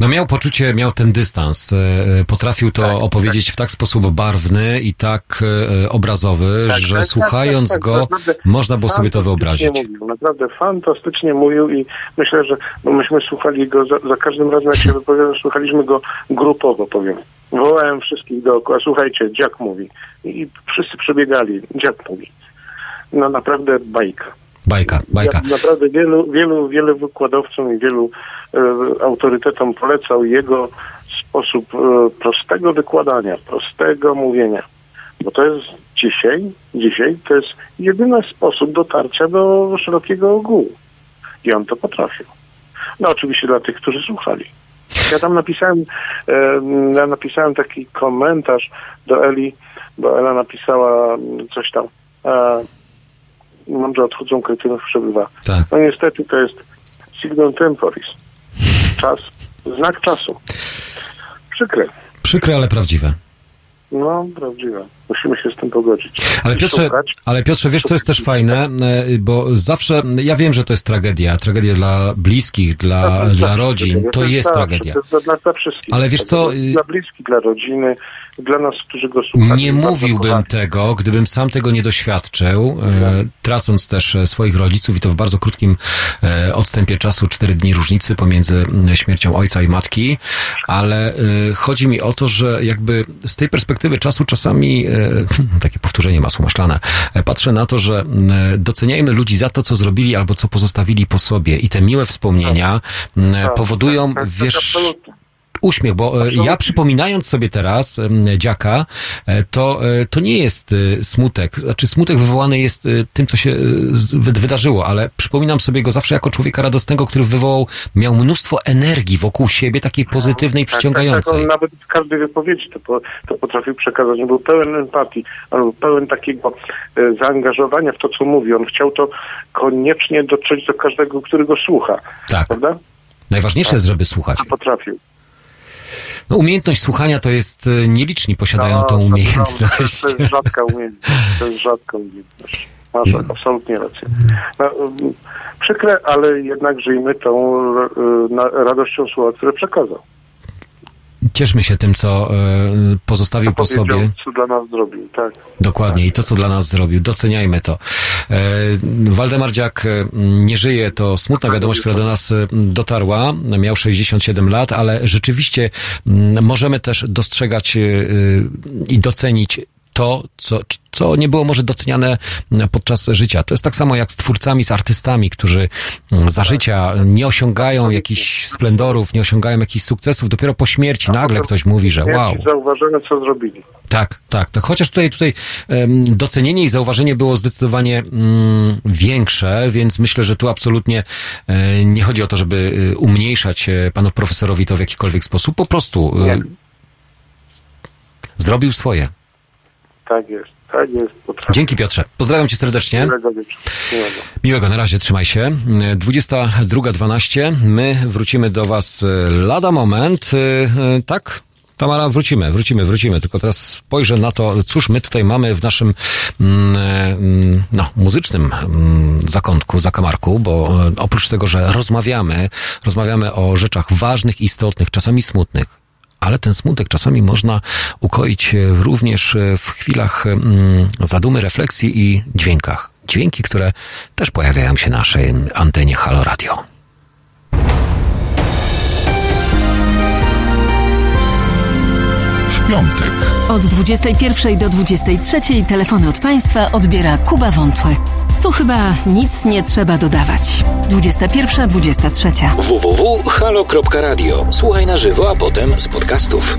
No miał poczucie, miał ten dystans. e, e, Potrafił to opowiedzieć w tak sposób barwny i tak e, obrazowy, Tak, że tak, tak, słuchając tak, tak, go naprawdę można było sobie to wyobrazić. Mówił, naprawdę fantastycznie mówił i myślę, że myśmy słuchali go za, za każdym razem, jak się wypowiadał, słuchaliśmy go grupowo, powiem. Wołałem wszystkich dookoła, słuchajcie, dziak mówi. I wszyscy przebiegali, dziak mówi. No naprawdę bajka. Bajka, bajka. Ja naprawdę wielu, wielu, wielu wykładowcom i wielu e, autorytetom polecał jego sposób e, prostego wykładania, prostego mówienia. Bo to jest dzisiaj, dzisiaj to jest jedyny sposób dotarcia do szerokiego ogółu. I on to potrafił. No oczywiście dla tych, którzy słuchali. Ja tam napisałem, e, ja napisałem taki komentarz do Eli, bo Ela napisała coś tam. E, mam, że odchodzą kretynów przebywa. Tak. No niestety to jest signum temporis. Czas, znak czasu. Przykre. Przykre, ale prawdziwe. No, prawdziwe. Musimy się z tym pogodzić. Ale Piotrze, ale Piotrze, wiesz co jest też fajne, e, bo zawsze, ja wiem, że to jest tragedia, tragedia dla bliskich, dla, dla rodzin, to jest tragedia. To jest dla, wszystkich. Ale wiesz co, dla bliskich, dla rodziny, dla nas, którzy go słuchali. Nie mówiłbym kochani. tego, gdybym sam tego nie doświadczył, e, tracąc też e, swoich rodziców i to w bardzo krótkim e, odstępie czasu, cztery dni różnicy pomiędzy m, śmiercią ojca i matki, ale e, chodzi mi o to, że jakby z tej perspektywy czasu czasami, e, takie powtórzenie masło maślane, e, patrzę na to, że doceniajmy ludzi za to, co zrobili albo co pozostawili po sobie i te miłe wspomnienia m, Tak, powodują, tak, tak, wiesz, absolutnie. Uśmiech, bo e, ja przypominając sobie teraz dziaka, e, to, e, to nie jest smutek. Znaczy smutek wywołany jest tym, co się wydarzyło, ale przypominam sobie go zawsze jako człowieka radosnego, który wywołał, miał mnóstwo energii wokół siebie, takiej pozytywnej, Tak, tak, przyciągającej. on nawet w każdej wypowiedzi to, po, to potrafił przekazać. On był pełen empatii, on był pełen takiego zaangażowania w to, co mówi. On chciał to koniecznie dotrzeć do każdego, który go słucha. Tak. Prawda? Najważniejsze jest, żeby słuchać. To potrafił. No, umiejętność słuchania to jest, e, nieliczni posiadają No, tą umiejętność. To, to jest rzadka umiejętność. To jest rzadka umiejętność. Masz Mm. absolutnie rację. No, przykre, ale jednak żyjmy tą e, radością słowa, które przekazał. Cieszmy się tym, co e, pozostawił po sobie. co dla nas zrobił, tak. Dokładnie i to, co dla nas zrobił. Doceniajmy to. E, Waldemar Dziak e, nie żyje, to smutna wiadomość, która do nas dotarła. Miał 67 lat, ale rzeczywiście m, możemy też dostrzegać i docenić to, co, co nie było może doceniane podczas życia. To jest tak samo jak z twórcami, z artystami, którzy mm, za życia nie osiągają jakichś splendorów, nie osiągają jakichś sukcesów. Dopiero po śmierci nagle ktoś mówi, że wow. Śmierci zauważone, co zrobili. Tak, tak, tak. Chociaż tutaj, tutaj docenienie i zauważenie było zdecydowanie mm, większe, więc myślę, że tu absolutnie e, nie chodzi o to, żeby e, umniejszać e, panu profesorowi to w jakikolwiek sposób. Po prostu e, Nie. zrobił swoje. Tak jest, tak jest. Dzięki Piotrze. Pozdrawiam cię serdecznie. Miłego wieczoru. Miłego. Miłego, na razie, trzymaj się. E, 22.12. My wrócimy do Was e, lada moment. E, e, Tak? Tamara, wrócimy, wrócimy, wrócimy. Tylko teraz spojrzę na to, cóż my tutaj mamy w naszym mm, mm, no, muzycznym mm, zakątku, zakamarku, bo oprócz tego, że rozmawiamy, rozmawiamy o rzeczach ważnych, istotnych, czasami smutnych, ale ten smutek czasami można ukoić e, również e, w chwilach mm, zadumy, refleksji i dźwiękach. Dźwięki, które też pojawiają się na naszej antenie Halo Radio. W piątek. Od 21 do 23 telefony od Państwa odbiera Kuba Wątły. Tu chyba nic nie trzeba dodawać. 21, 23. www.halo.radio. Słuchaj na żywo, a potem z podcastów.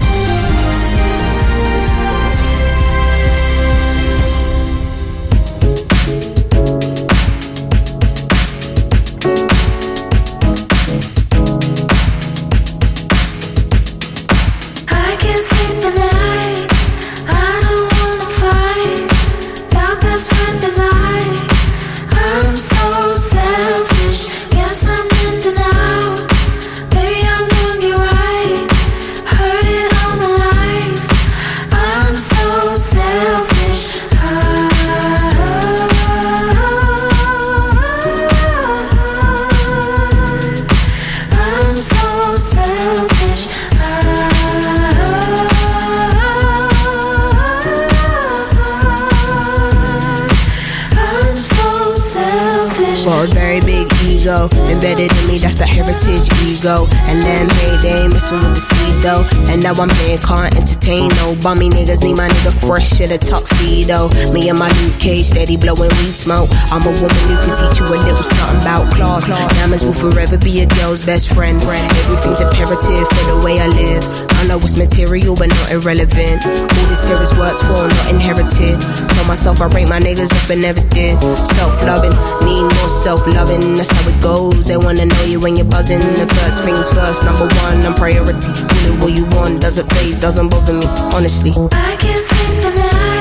Ego. And then ain't messing with the sleeves though. And now I'm here, can't entertain no bummy niggas. Need my nigga fresh in a tuxedo. Me and my new cage steady blowing weed smoke. I'm a woman who can teach you a little something about class. Diamonds will forever be a girl's best friend. Everything's imperative for the way I live. I know it's material but not irrelevant. All this here is worked for, not inherited. Told myself I rate my niggas up and never did. Self loving, need more self loving. That's how it goes. They wanna know you when you're buzzing. The first things first, number one, I'm priority. Really what you want doesn't phase, doesn't bother me, honestly. I can't sleep the night.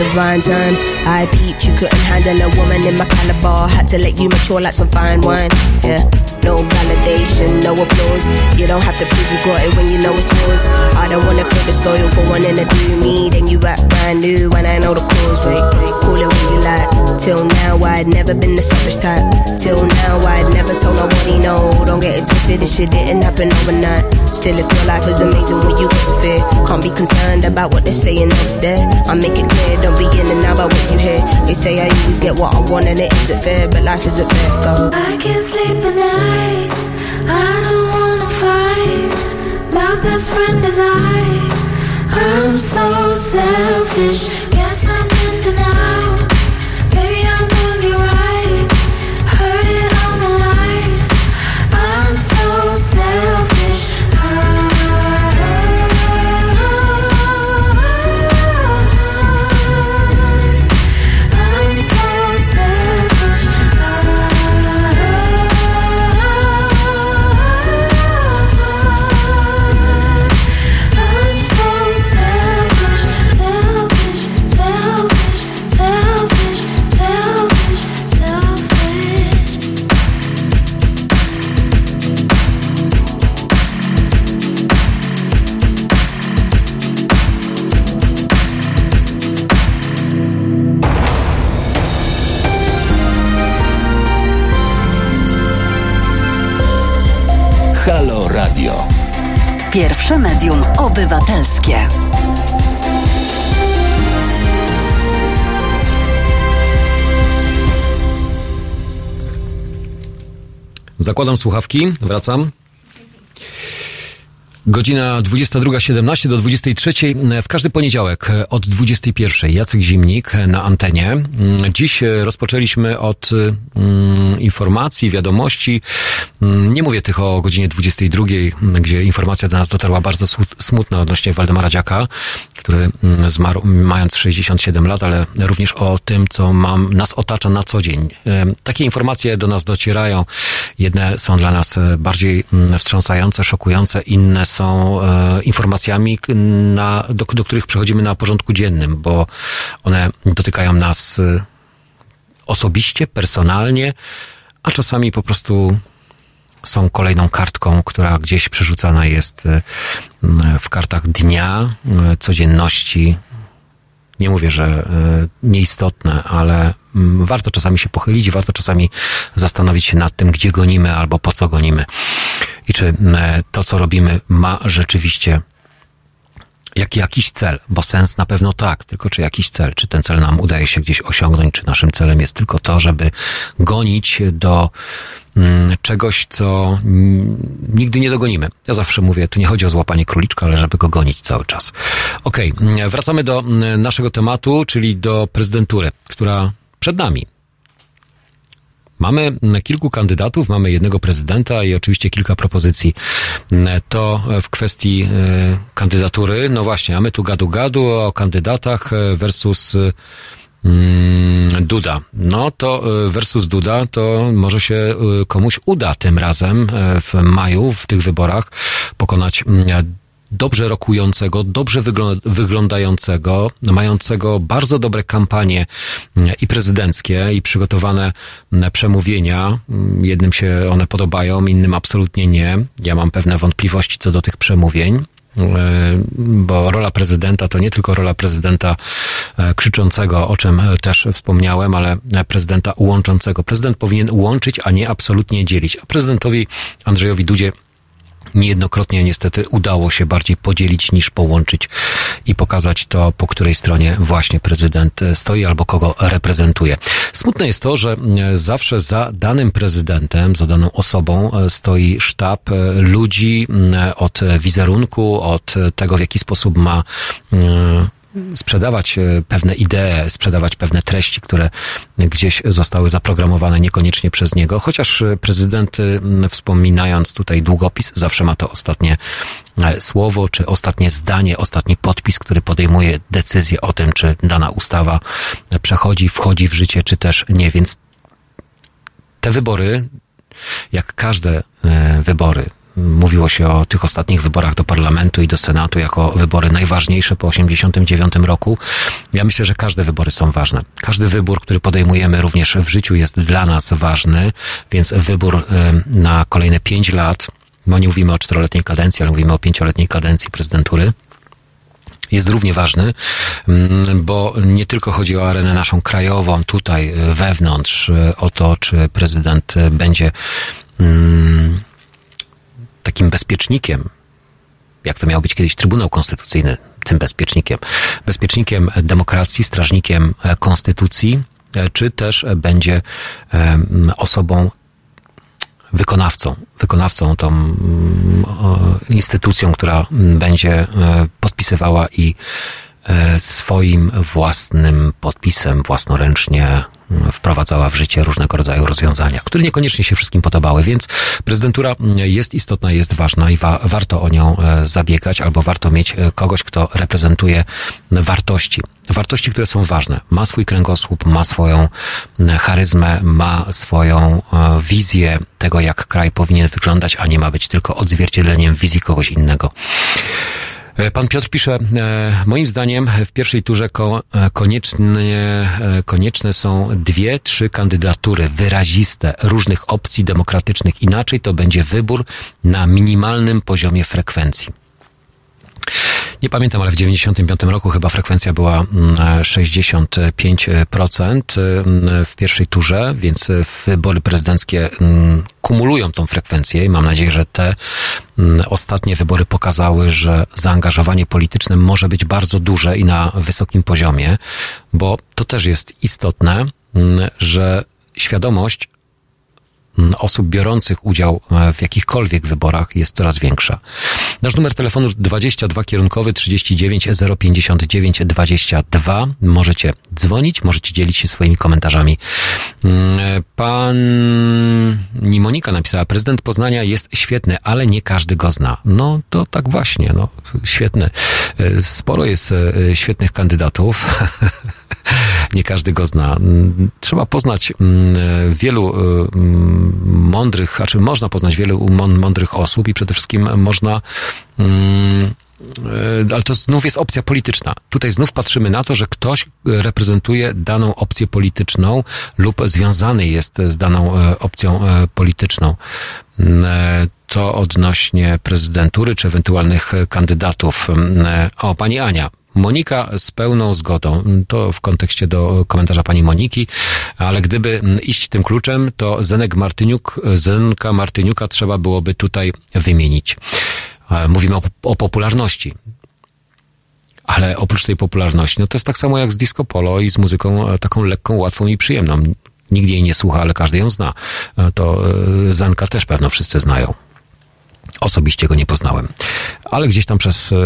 Divine time. I peeped, you couldn't handle a woman in my caliber. Had to let you mature like some fine wine. Yeah, no validation, no no applause. Don't have to prove you got it when you know it's yours. I don't wanna feel disloyal for wanting to do me. Then you act brand new when I know the cause. Wait, call it what you like. Till now, I'd never been the selfish type. Till now, I'd never told nobody no. Don't get it twisted, this shit didn't happen overnight. Still, if your life is amazing when you get to fear, can't be concerned about what they're saying over there. I make it clear, don't be in and out about what you hear. They say I always get what I want and it isn't fair, but life isn't fair. Go. I can't sleep at night. I don't. My best friend is I. I'm so selfish. Guess I'm in denial. Pierwsze medium obywatelskie. Zakładam słuchawki, wracam. Godzina 22.17 do 23.00 w każdy poniedziałek od 21.00 Jacek Zimnik na antenie. Dziś rozpoczęliśmy od mm, informacji, wiadomości. Mm, Nie mówię tych o godzinie 22.00, gdzie informacja do nas dotarła bardzo smutna odnośnie Waldemara Dziaka, który mm, zmarł mając 67 lat, ale również o tym, co mam, nas otacza na co dzień. Takie informacje do nas docierają. Jedne są dla nas e, bardziej mm, wstrząsające, szokujące, inne są e, informacjami, na, do, do których przechodzimy na porządku dziennym, bo one dotykają nas e, osobiście, personalnie, a czasami po prostu są kolejną kartką, która gdzieś przerzucana jest e, w kartach dnia, codzienności. Nie mówię, że nieistotne, ale warto czasami się pochylić, warto czasami zastanowić się nad tym, gdzie gonimy albo po co gonimy. I czy m, to, co robimy, ma rzeczywiście jak jakiś cel, bo sens na pewno tak, tylko czy jakiś cel, czy ten cel nam udaje się gdzieś osiągnąć, czy naszym celem jest tylko to, żeby gonić do mm, czegoś, co mm, nigdy nie dogonimy. Ja zawsze mówię, tu nie chodzi o złapanie króliczka, ale żeby go gonić cały czas. Okej, mm, wracamy do naszego tematu, czyli do prezydentury, która przed nami. Mamy kilku kandydatów, mamy jednego prezydenta i oczywiście kilka propozycji. Mm, To w kwestii e, kandydatury, no właśnie, mamy tu gadu-gadu o kandydatach e, versus e, mm, Duda. No to e, versus Duda, to może się e, komuś uda tym razem e, w maju, w tych wyborach, pokonać mm, dobrze rokującego, dobrze wyglą- wyglądającego, mającego bardzo dobre kampanie mm, i prezydenckie, i przygotowane mm, przemówienia. Mm, Jednym się one podobają, innym absolutnie nie. Ja mam pewne wątpliwości co do tych przemówień. e, Bo rola prezydenta to nie tylko rola prezydenta e, krzyczącego, o czym też wspomniałem, ale e, prezydenta łączącego. Prezydent powinien łączyć, a nie absolutnie dzielić. A prezydentowi Andrzejowi Dudzie niejednokrotnie niestety udało się bardziej podzielić niż połączyć i pokazać to, po której stronie właśnie prezydent stoi albo kogo reprezentuje. Smutne jest to, że e, zawsze za danym prezydentem, za daną osobą e, stoi sztab e, ludzi od wizerunku, od tego, w jaki sposób ma sprzedawać e, pewne idee, sprzedawać pewne treści, które gdzieś zostały zaprogramowane niekoniecznie przez niego, chociaż e, prezydent, e, wspominając tutaj długopis, zawsze ma to ostatnie słowo, czy ostatnie zdanie, ostatni podpis, który podejmuje decyzję o tym, czy dana ustawa przechodzi, wchodzi w życie, czy też nie. Więc te wybory, jak każde wybory, mówiło się o tych ostatnich wyborach do parlamentu i do senatu jako wybory najważniejsze po 89 roku. Ja myślę, że każde wybory są ważne. Każdy wybór, który podejmujemy również w życiu jest dla nas ważny, więc wybór e, na kolejne pięć lat bo nie mówimy o czteroletniej kadencji, ale mówimy o pięcioletniej kadencji prezydentury, jest równie ważny, mm, bo nie tylko chodzi o arenę naszą krajową, tutaj y, wewnątrz, y, o to, czy prezydent y, będzie mm, takim bezpiecznikiem, jak to miał być kiedyś Trybunał Konstytucyjny, tym bezpiecznikiem, bezpiecznikiem demokracji, strażnikiem konstytucji, e, czy też będzie osobą wykonawcą, wykonawcą tą mm, instytucją, która będzie e, podpisywała i e, swoim własnym podpisem własnoręcznie wprowadzała w życie różnego rodzaju rozwiązania, które niekoniecznie się wszystkim podobały, więc prezydentura jest istotna, jest ważna i wa- warto o nią e, zabiegać, albo warto mieć e, kogoś, kto reprezentuje wartości. Wartości, które są ważne. Ma swój kręgosłup, ma swoją mm, charyzmę, ma swoją e, wizję tego, jak kraj powinien wyglądać, a nie ma być tylko odzwierciedleniem wizji kogoś innego. E, Pan Piotr pisze, e, moim zdaniem w pierwszej turze e, koniecznie, konieczne są dwie, trzy kandydatury wyraziste różnych opcji demokratycznych. Inaczej to będzie wybór na minimalnym poziomie frekwencji. Nie pamiętam, ale w 95 roku chyba frekwencja była mm, 65% mm, w pierwszej turze, więc wybory prezydenckie mm, kumulują tą frekwencję i mam nadzieję, że te ostatnie wybory pokazały, że zaangażowanie polityczne może być bardzo duże i na wysokim poziomie, bo to też jest istotne, że świadomość osób biorących udział e, w jakichkolwiek wyborach jest coraz większa. Nasz numer telefonu 22 kierunkowy 39 059 22. Możecie dzwonić, możecie dzielić się swoimi komentarzami. Mm, e, Pani Monika napisała, prezydent Poznania jest świetny, ale nie każdy go zna. No to tak właśnie, no świetny. E, Sporo jest świetnych kandydatów. nie każdy go zna. Mm, Trzeba poznać mm, wielu mądrych, znaczy można poznać wielu mą- mądrych osób i przede wszystkim można mm, e, ale to znów jest opcja polityczna. Tutaj znów patrzymy na to, że ktoś e, reprezentuje daną opcję polityczną lub związany jest z daną e, opcją polityczną. Mm, To odnośnie prezydentury czy ewentualnych kandydatów. Mm, O, pani Ania. Monika z pełną zgodą. To w kontekście do komentarza pani Moniki, ale gdyby iść tym kluczem, to Zenek Martyniuk, Zenka Martyniuka trzeba byłoby tutaj wymienić. E, Mówimy o, o popularności. Ale oprócz tej popularności, no to jest tak samo jak z disco polo i z muzyką e, taką lekką, łatwą i przyjemną. Nikt jej nie słucha, ale każdy ją zna. E, To Zenka też pewno wszyscy znają. Osobiście go nie poznałem. Ale gdzieś tam przez, e,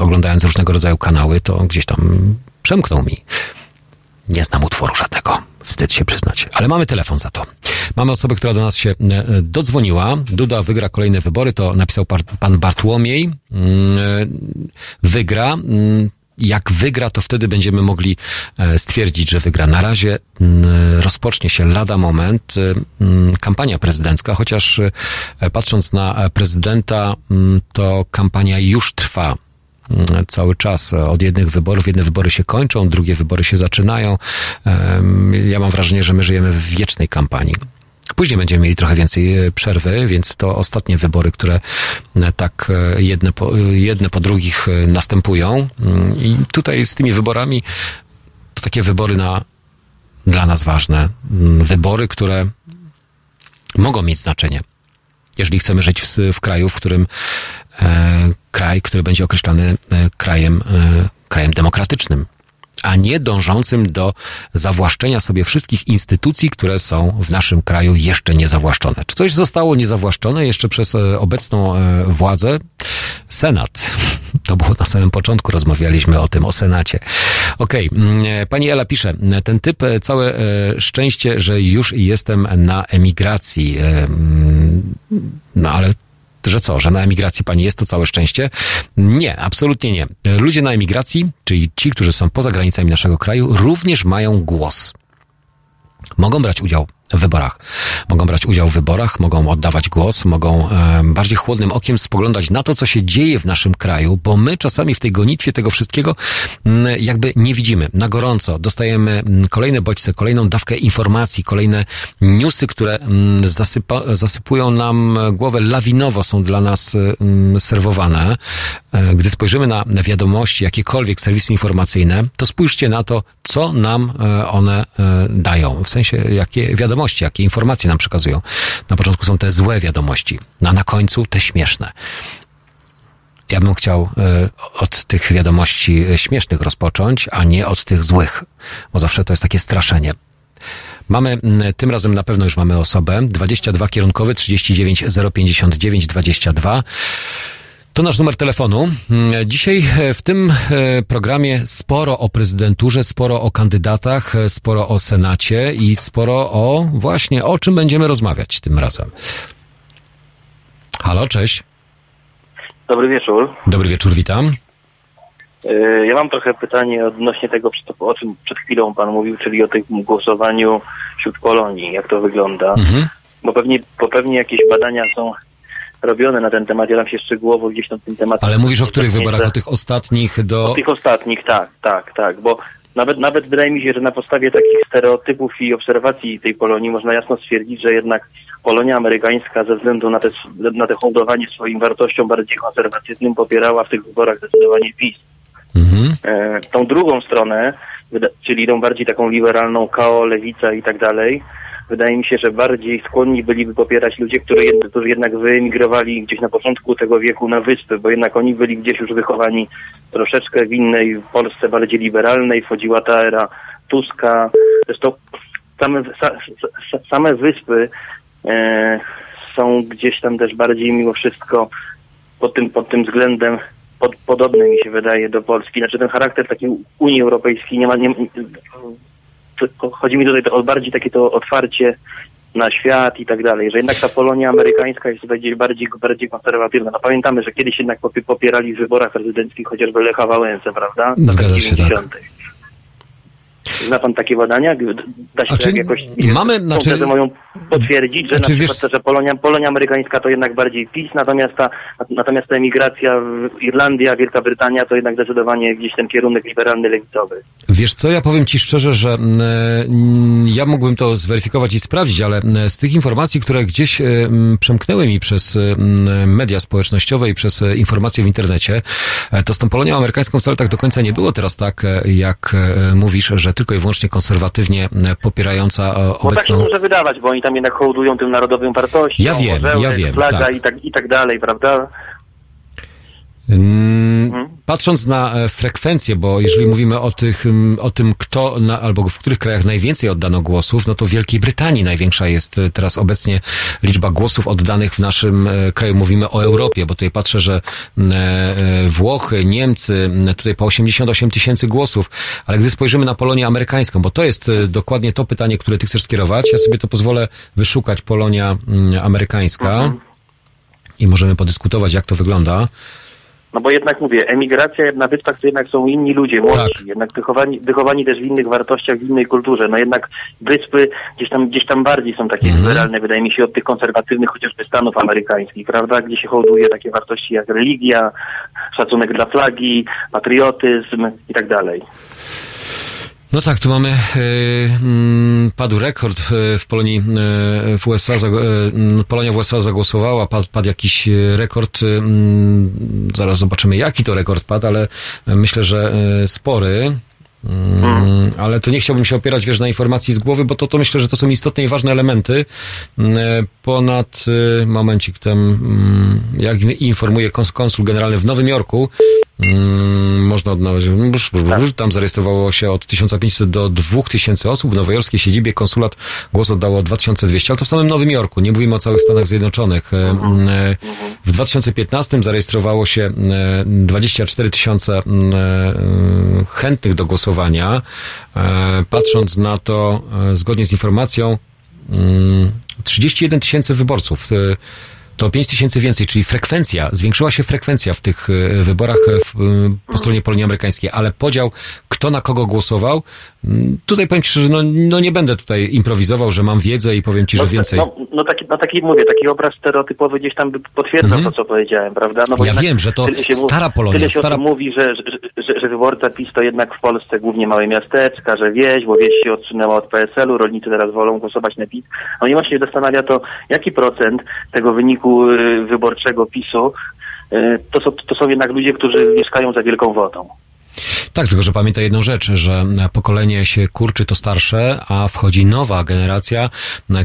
oglądając różnego rodzaju kanały, to gdzieś tam przemknął mi. Nie znam utworu żadnego. Wstyd się przyznać. Ale mamy telefon za to. Mamy osobę, która do nas się e, e, dodzwoniła. Duda wygra kolejne wybory, to napisał pan Bartłomiej. Mm, Wygra. Jak wygra, to wtedy będziemy mogli e, stwierdzić, że wygra. Na razie mm, rozpocznie się lada moment e, mm, kampania prezydencka, chociaż e, patrząc na prezydenta, mm, to kampania już trwa cały czas. Od jednych wyborów, jedne wybory się kończą, drugie wybory się zaczynają. Ja mam wrażenie, że my żyjemy w wiecznej kampanii. Później będziemy mieli trochę więcej e, przerwy, więc to ostatnie wybory, które e, tak e, jedne po, jedne po drugich następują. Mm, I tutaj z tymi wyborami to takie wybory na, dla nas ważne. Mm, Wybory, które mogą mieć znaczenie. Jeżeli chcemy żyć w, w kraju, w którym e, kraj, który będzie określany krajem, e, krajem demokratycznym, a nie dążącym do zawłaszczenia sobie wszystkich instytucji, które są w naszym kraju jeszcze niezawłaszczone. Czy coś zostało niezawłaszczone jeszcze przez e, obecną e, władzę? Senat. To było na samym początku, rozmawialiśmy o tym, o Senacie. Okej, mm, e, pani Ela pisze, ten typ, całe szczęście, że już jestem na emigracji. Mm, No ale że co, że na emigracji pani jest to całe szczęście? Nie, absolutnie nie. Ludzie na emigracji, czyli ci, którzy są poza granicami naszego kraju, również mają głos. Mogą brać udział wyborach. Mogą brać udział w wyborach, mogą oddawać głos, mogą e, bardziej chłodnym okiem spoglądać na to, co się dzieje w naszym kraju, bo my czasami w tej gonitwie tego wszystkiego m, jakby nie widzimy. Na gorąco dostajemy m, kolejne bodźce, kolejną dawkę informacji, kolejne newsy, które m, zasypa, zasypują nam głowę lawinowo, są dla nas m, serwowane. E, Gdy spojrzymy na wiadomości, jakiekolwiek serwisy informacyjne, to spójrzcie na to, co nam e, one e, dają. W sensie, jakie wiadomości, jakie informacje nam przekazują. Na początku są te złe wiadomości, a na końcu te śmieszne. Ja bym chciał e, od tych wiadomości e, śmiesznych rozpocząć, a nie od tych złych, bo zawsze to jest takie straszenie. Mamy, tym razem na pewno już mamy osobę, 22 kierunkowy 39 059 22. To nasz numer telefonu. Mm, Dzisiaj e, w tym e, programie sporo o prezydenturze, sporo o kandydatach, e, sporo o Senacie i sporo o właśnie o czym będziemy rozmawiać tym razem. Halo, cześć. Dobry wieczór. Dobry wieczór, witam. Ja mam trochę pytanie odnośnie tego, o czym przed chwilą Pan mówił, czyli o tym głosowaniu wśród Polonii. Jak to wygląda? Mhm. Bo pewnie, bo pewnie jakieś badania są robione na ten temat. Ja tam się szczegółowo gdzieś tam tym tematem... Ale mówisz o których wyborach? O tych ostatnich do... O tych ostatnich, tak, tak, tak, bo nawet, nawet wydaje mi się, że na podstawie takich stereotypów i obserwacji tej Polonii można jasno stwierdzić, że jednak Polonia amerykańska ze względu na te, na te hołdowanie swoim wartościom bardziej konserwatywnym popierała w tych wyborach zdecydowanie PiS. Mhm. E, tą drugą stronę, czyli tą bardziej taką liberalną KO, lewica i tak dalej, wydaje mi się, że bardziej skłonni byliby popierać ludzie, którzy, którzy jednak wyemigrowali gdzieś na początku tego wieku na wyspy, bo jednak oni byli gdzieś już wychowani troszeczkę w innej w Polsce bardziej liberalnej, wchodziła ta era Tuska. Zresztą same, sa, sa, same wyspy e, są gdzieś tam też bardziej mimo wszystko pod tym, pod tym względem pod, podobny mi się wydaje do Polski. Znaczy ten charakter taki Unii Europejskiej nie ma, nie, chodzi mi tutaj o bardziej takie to otwarcie na świat i tak dalej, że jednak ta Polonia amerykańska jest gdzieś bardziej, bardziej konserwatywna. No pamiętamy, że kiedyś jednak popie- popierali w wyborach prezydenckich chociażby Lecha Wałęsę, prawda? W Zgadza się, tak. 90. Zna pan takie badania? Da się A to czy jak jakoś mamy, znaczy- moją potwierdzić, że Znaczy, na wiesz- przykład to, że Polonia, Polonia amerykańska to jednak bardziej PiS, natomiast ta, natomiast ta emigracja w Irlandia, Wielka Brytania to jednak zdecydowanie gdzieś ten kierunek liberalny, lewicowy. Wiesz co, ja powiem Ci szczerze, że mm, mm, ja mógłbym to zweryfikować i sprawdzić, ale mm, z tych informacji, które gdzieś e, mm, przemknęły mi przez mm, media społecznościowe i przez e, informacje w internecie, e, to z tą Polonią amerykańską wcale tak do końca nie było teraz tak, e, jak e, mówisz, że tylko i wyłącznie konserwatywnie e, popierająca e, Bo tak się obecną... może wydawać, bo oni tam jednak hołdują tym narodowym wartościom. Ja wiem, ja wiem, Flaga tak. i, tak, i tak dalej, prawda? Mm, Patrząc na e, frekwencję, bo jeżeli mówimy o, tych, o tym, kto na, albo w których krajach najwięcej oddano głosów, no to w Wielkiej Brytanii największa jest e, teraz obecnie liczba głosów oddanych w naszym e, kraju. Mówimy o Europie, bo tutaj patrzę, że Włochy, Niemcy, tutaj po 88 tysięcy głosów, ale gdy spojrzymy na Polonię amerykańską, bo to jest dokładnie to pytanie, które ty chcesz skierować, ja sobie to pozwolę wyszukać Polonia amerykańska i możemy podyskutować, jak to wygląda. No bo jednak mówię, emigracja na wyspach to jednak są inni ludzie, młodsi, Tak. jednak wychowani, wychowani też w innych wartościach, w innej kulturze. No jednak wyspy gdzieś tam, gdzieś tam bardziej są takie Mhm. liberalne, wydaje mi się, od tych konserwatywnych chociażby Stanów amerykańskich, prawda? Gdzie się hołduje takie wartości jak religia, szacunek dla flagi, patriotyzm i tak dalej. No tak, tu mamy, e, mm, padł rekord e, w Polonii, e, w USA, zag- e, Polonia w USA zagłosowała, padł, padł jakiś rekord, zaraz zobaczymy jaki to rekord padł, ale myślę, że spory. Mm, Ale to nie chciałbym się opierać, wiesz, na informacji z głowy, bo to, to myślę, że to są istotne i ważne elementy. Ponad, momencik tam, mm, jak informuje kons- konsul generalny w Nowym Jorku, mm, można odnaleźć, tam zarejestrowało się od 1500 do 2000 osób. W nowojorskiej siedzibie konsulat głos oddało 2200, ale to w samym Nowym Jorku, nie mówimy o całych Stanach Zjednoczonych. E, mm, e, W 2015 zarejestrowało się e, 24 tysiące mm, e, chętnych do głosowania. E, Patrząc na to, e, zgodnie z informacją, mm, 31 tysięcy wyborców. To 5 tysięcy więcej, czyli frekwencja, zwiększyła się frekwencja w tych e, wyborach e, w, e, po stronie Polonii Amerykańskiej, ale podział, kto na kogo głosował, mm, tutaj powiem Ci szczerze, no, no nie będę tutaj improwizował, że mam wiedzę i powiem Ci, że więcej. No, no taki, no taki mówię, taki obraz stereotypowy gdzieś tam by potwierdzał Mhm. to, co powiedziałem, prawda? No Ja jednak wiem, że to stara Polonia, Tyle się stara- mówi, że, że, że, że wyborca PiS to jednak w Polsce głównie małe miasteczka, że wieś, bo wieś się odsunęła od PSL-u, rolnicy teraz wolą głosować na PiS. No i właśnie się zastanawia to, jaki procent tego wyniku y, wyborczego PiSu y, to są, to są jednak ludzie, którzy mieszkają za wielką wodą. Tak, tylko że pamiętaj jedną rzecz, że pokolenie się kurczy to starsze, a wchodzi nowa generacja.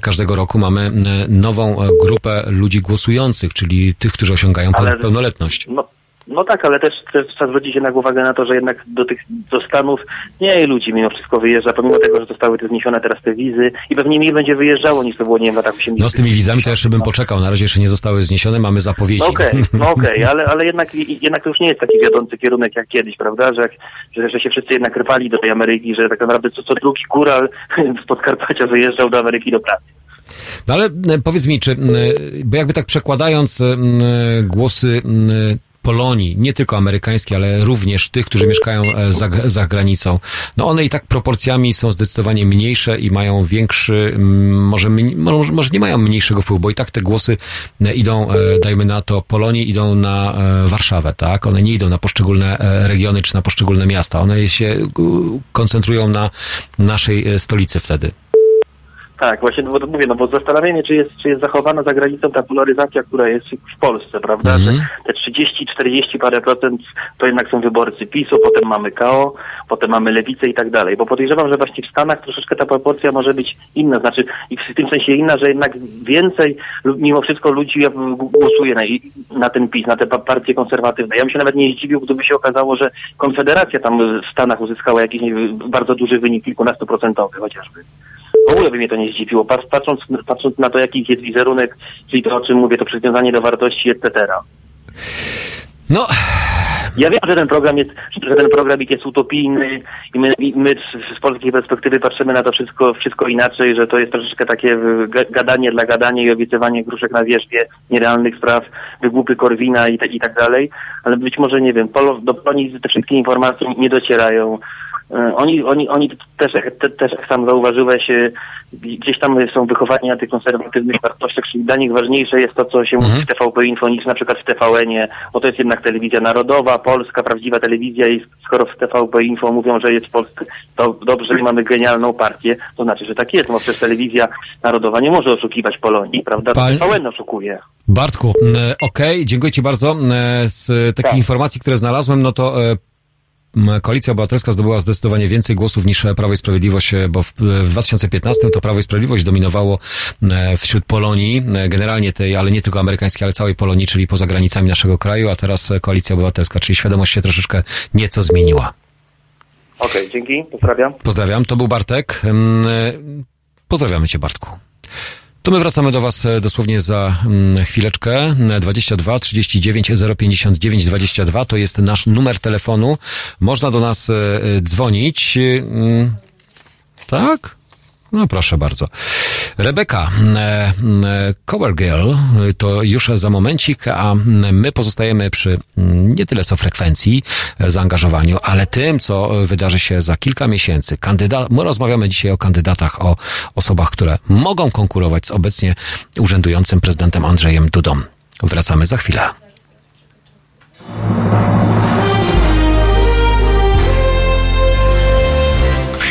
Każdego roku mamy e, nową e, grupę ludzi głosujących, czyli tych, którzy osiągają Ale- pełnoletność. No, no tak, ale też, też trzeba zwrócić jednak uwagę na to, że jednak do tych do Stanów mniej ludzi mimo wszystko wyjeżdża, pomimo tego, że zostały te zniesione teraz te wizy i pewnie mniej będzie wyjeżdżało niż to było, nie wiem, w latach 80. No z tymi wizami to jeszcze bym poczekał. Na razie jeszcze nie zostały zniesione, mamy zapowiedzi. No okej, no okej, ale, ale jednak, jednak to już nie jest taki wiodący kierunek jak kiedyś, prawda? Że, jak, że, że się wszyscy jednak rwali do tej Ameryki, że tak naprawdę co, co drugi góral z Podkarpacia wyjeżdżał do Ameryki do pracy. No ale e, powiedz mi, czy, m, bo jakby tak przekładając m, głosy Polonii, nie tylko amerykańskiej, ale również tych, którzy mieszkają e, za, za granicą, no one i tak proporcjami są zdecydowanie mniejsze i mają większy, może, może, może nie mają mniejszego wpływu, bo i tak te głosy e, idą, e, dajmy na to, Polonii idą na Warszawę, tak? One nie idą na poszczególne regiony czy na poszczególne miasta. One się koncentrują na naszej stolicy wtedy. Tak, właśnie, no bo to mówię, no bo zastanawiam się, czy jest, czy jest zachowana za granicą ta polaryzacja, która jest w Polsce, prawda? Mhm. Że te 30, 40 parę procent to jednak są wyborcy PiSu, potem mamy KO, potem mamy lewicę i tak dalej. Bo podejrzewam, że właśnie w Stanach troszeczkę ta proporcja może być inna, znaczy i w tym sensie inna, że jednak więcej mimo wszystko ludzi głosuje na, na ten PiS, na te pa- partie konserwatywne. Ja bym się nawet nie zdziwił, gdyby się okazało, że Konfederacja tam w Stanach uzyskała jakiś nie bardzo duży wynik, kilkunastoprocentowy chociażby. W ogóle by mnie to nie zdziwiło, Pat- patrząc, patrząc na to, jaki jest wizerunek, czyli to, o czym mówię, to przywiązanie do wartości, etc. No, Ja wiem, że ten program jest, że ten program jest utopijny i my, my z- polskiej perspektywy patrzymy na to wszystko, wszystko inaczej, że to jest troszeczkę takie ga- gadanie dla gadania i obiecywanie gruszek na wierzbie, nierealnych spraw, wygłupy Korwina i, i tak dalej, ale być może, nie wiem, Polo, do Polonii te wszystkie informacje nie docierają. Y, Oni, oni, oni też, te, też jak sam zauważyłeś, y, gdzieś tam są wychowani na tych konserwatywnych wartościach, czyli dla nich ważniejsze jest to, co się mówi w TVP Info niż na przykład w TVN-ie, bo to jest jednak telewizja narodowa, polska, prawdziwa telewizja i skoro w TVP Info mówią, że jest w Polsce to dobrze mamy genialną partię, to znaczy, że tak jest, bo przecież telewizja narodowa nie może oszukiwać Polonii, prawda? Pan- TVN oszukuje. Bartku, e, okej, dziękuję Ci bardzo. E, Z takich Tak. informacji, które znalazłem, no to e, Koalicja Obywatelska zdobyła zdecydowanie więcej głosów niż e, Prawo i Sprawiedliwość, e, bo w, w 2015 to Prawo i Sprawiedliwość dominowało e, wśród Polonii, e, generalnie tej, ale nie tylko amerykańskiej, ale całej Polonii, czyli poza granicami naszego kraju, a teraz e, Koalicja Obywatelska, czyli świadomość się troszeczkę nieco zmieniła. Okej, dzięki, pozdrawiam. Pozdrawiam, to był Bartek. E, Pozdrawiamy Cię, Bartku. To my wracamy do Was e, dosłownie za mm, chwileczkę. E, 22 39 059 22 to jest nasz numer telefonu. Można do nas e, e, dzwonić. Ym, Tak? No proszę bardzo. Rebeka, e, e, Cover Girl, e, to już za momencik, a my pozostajemy przy mm, nie tyle co frekwencji, e, zaangażowaniu, ale tym, co wydarzy się za kilka miesięcy. Kandyda- my rozmawiamy dzisiaj o kandydatach, o osobach, które mogą konkurować z obecnie urzędującym prezydentem Andrzejem Dudą. Wracamy za chwilę.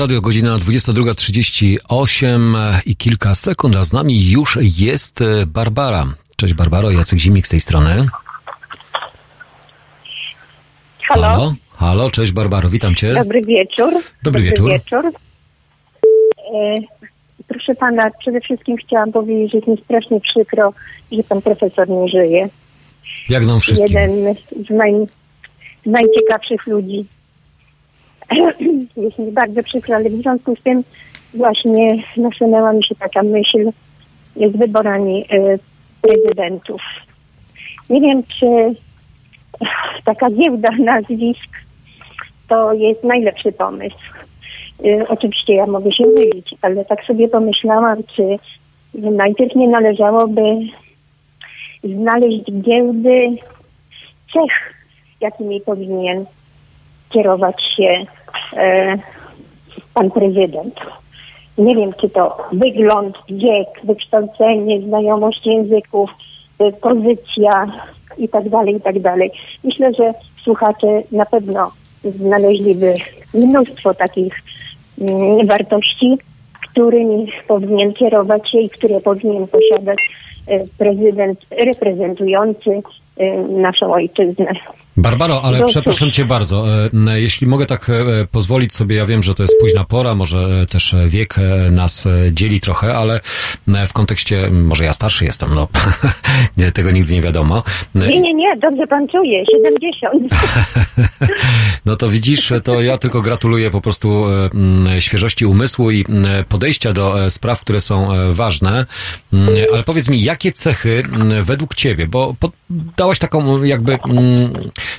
Radio, godzina 22.38 i kilka sekund, a z nami już jest e, Barbara. Cześć Barbaro, Jacek Zimnik z tej strony. Halo. Halo, Halo cześć Barbaro, witam cię. Dobry wieczór. Dobry wieczór. E, proszę pana, przede wszystkim chciałam powiedzieć, że jest mi strasznie przykro, że pan profesor nie żyje. Jak nam wszystkim. Jeden z, naj, z najciekawszych ludzi. jest mi bardzo przykro, ale w związku z tym właśnie nasunęła mi się taka myśl z wyborami e, prezydentów. Nie wiem, czy taka giełda nazwisk to jest najlepszy pomysł. Y, Oczywiście ja mogę się mylić, ale tak sobie pomyślałam, czy najpierw nie należałoby znaleźć giełdy cech, jakimi powinien kierować się pan prezydent. Nie wiem, czy to wygląd, wiek, wykształcenie, znajomość języków, y, pozycja i tak dalej, i tak. Myślę, że słuchacze na pewno znaleźliby mnóstwo takich mm, wartości, którymi powinien kierować się i które powinien posiadać e, prezydent reprezentujący e, naszą ojczyznę. Barbaro, ale No przepraszam cóż. cię bardzo. e, Jeśli mogę tak e, pozwolić sobie, ja wiem, że to jest późna pora, może e, też wiek nas dzieli trochę, ale w kontekście, może ja starszy jestem, no tego nigdy nie wiadomo. Nie, nie, nie, dobrze pan czuje, 70. No to widzisz, to ja tylko gratuluję po prostu świeżości umysłu i podejścia do spraw, które są ważne. Ale powiedz mi, jakie cechy według ciebie, bo dałaś taką jakby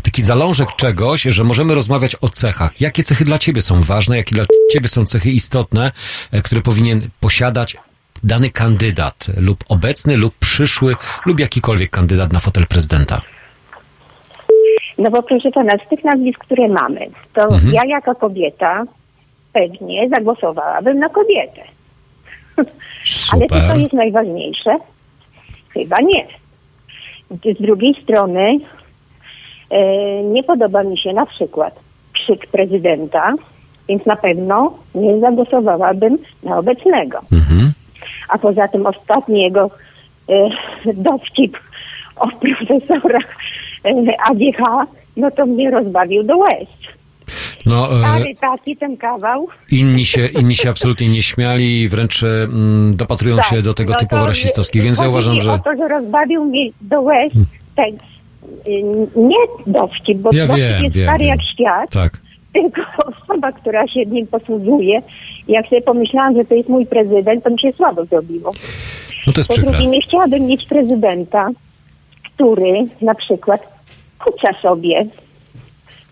taki zalążek czegoś, że możemy rozmawiać o cechach. Jakie cechy dla ciebie są ważne, jakie dla ciebie są cechy istotne, e, które powinien posiadać dany kandydat lub obecny, lub przyszły, lub jakikolwiek kandydat na fotel prezydenta? No bo proszę pana, z tych nazwisk, które mamy, to Mhm. ja jako kobieta pewnie zagłosowałabym na kobietę. Ale czy to Super. jest najważniejsze? Chyba nie. Z drugiej strony nie podoba mi się na przykład krzyk prezydenta, więc na pewno nie zagłosowałabym na obecnego. Mhm. A poza tym ostatni jego e, dowcip o profesorach e, AGH, no to mnie rozbawił do łez. No, e, Stary taki ten kawał. Inni się, inni się absolutnie nie śmiali, wręcz mm, dopatrują Tak, się do tego no typowo to, rasistowskich, więc ja uważam, że... o to, że rozbawił mnie do łez ten, y, nie dowcip, bo Ja dowcip wiem, jest wiem, stary wiem. jak świat, Tak. tylko osoba, która się nim posługuje. Jak sobie pomyślałam, że to jest mój prezydent, to mi się słabo zrobiło. No to jest Po przykre. drugie, nie chciałabym mieć prezydenta, który na przykład kuca sobie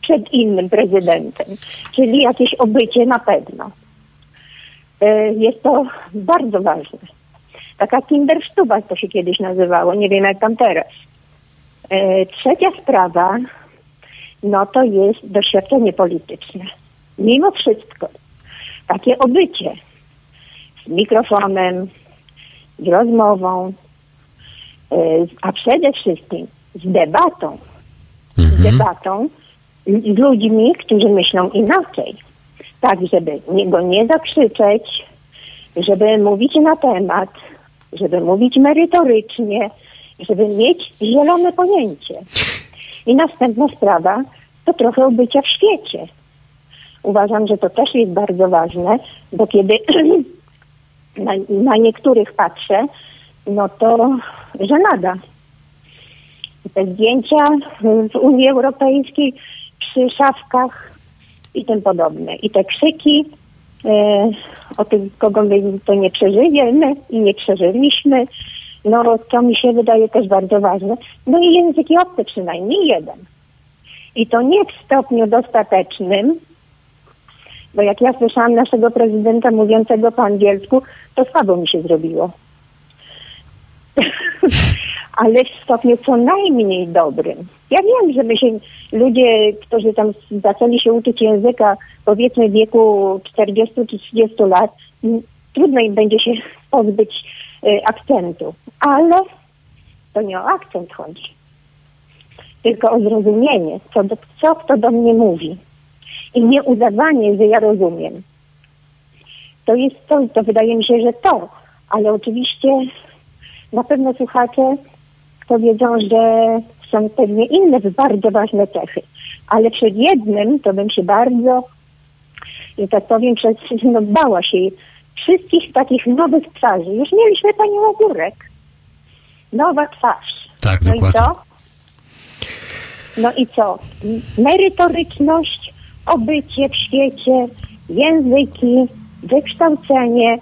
przed innym prezydentem, czyli jakieś obycie na pewno. E, Jest to bardzo ważne. Taka kindersztuba to się kiedyś nazywało, nie wiem jak tam teraz. E, Trzecia sprawa, no to jest doświadczenie polityczne. Mimo wszystko, takie obycie z mikrofonem, z rozmową, e, a przede wszystkim z debatą. Z debatą z ludźmi, którzy myślą inaczej. Tak, żeby go nie zakrzyczeć, żeby mówić na temat, żeby mówić merytorycznie, żeby mieć zielone pojęcie. I następna sprawa to trochę obycia w świecie. Uważam, że to też jest bardzo ważne, bo kiedy na, na niektórych patrzę, no to żenada. Te zdjęcia w Unii Europejskiej przy szafkach i tym podobne. I te krzyki e, o tym, kogo my to nie przeżyjemy i nie przeżyliśmy, no to mi się wydaje też bardzo ważne. No i języki obce przynajmniej jeden. I to nie w stopniu dostatecznym, bo jak ja słyszałam naszego prezydenta mówiącego po angielsku, to słabo mi się zrobiło. Ale w stopniu co najmniej dobrym. Ja wiem, że my się, ludzie, którzy tam zaczęli się uczyć języka, powiedzmy w wieku 40 czy 30 lat, trudno im będzie się pozbyć akcentu. Ale to nie o akcent chodzi, tylko o zrozumienie, co, do, co kto do mnie mówi. i nie udawanie, że ja rozumiem. To jest to, to wydaje mi się, że to, ale oczywiście na pewno słuchacze powiedzą, że są pewnie inne bardzo ważne cechy, ale przed jednym to bym się bardzo, że tak powiem, przed, no, bała się wszystkich takich nowych twarzy. Już mieliśmy panią Ogórek. Nowa twarz. Tak, no dokładnie. i co? No i co? Merytoryczność, obycie w świecie, języki, wykształcenie,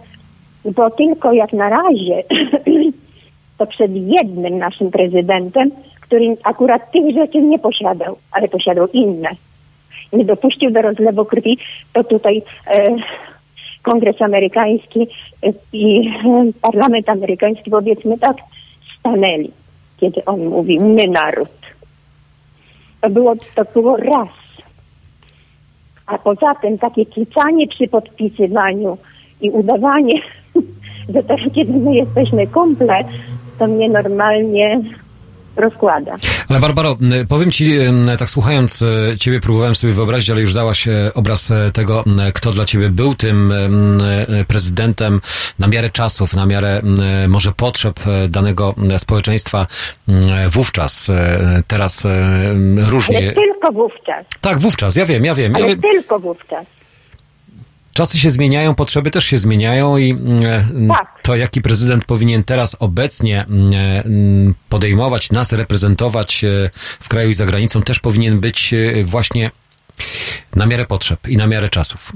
bo tylko jak na razie to przed jednym naszym prezydentem, który akurat tych rzeczy nie posiadał, ale posiadał inne. Nie dopuścił do rozlewu krwi, to tutaj e, Kongres Amerykański i Parlament Amerykański, powiedzmy tak, stanęli, kiedy on mówił, my naród. To było, to było raz. A poza tym takie kicanie przy podpisywaniu i udawanie, że teraz kiedy my jesteśmy kumple, to mnie normalnie rozkłada. Ale Barbaro, powiem ci, tak słuchając e, ciebie, próbowałem sobie wyobrazić, ale już dałaś e, obraz e, tego, kto dla ciebie był tym prezydentem na miarę czasów, na miarę może potrzeb danego społeczeństwa wówczas. Teraz różnie. Ale tylko wówczas. Tak, wówczas, ja wiem, ja wiem. Ja Ale wiem. tylko wówczas. Czasy się zmieniają, potrzeby też się zmieniają i mm, e, Tak. to, jaki prezydent powinien teraz obecnie mm, e, mm, podejmować, nas reprezentować e, w kraju i za granicą, też powinien być właśnie na miarę potrzeb i na miarę czasów.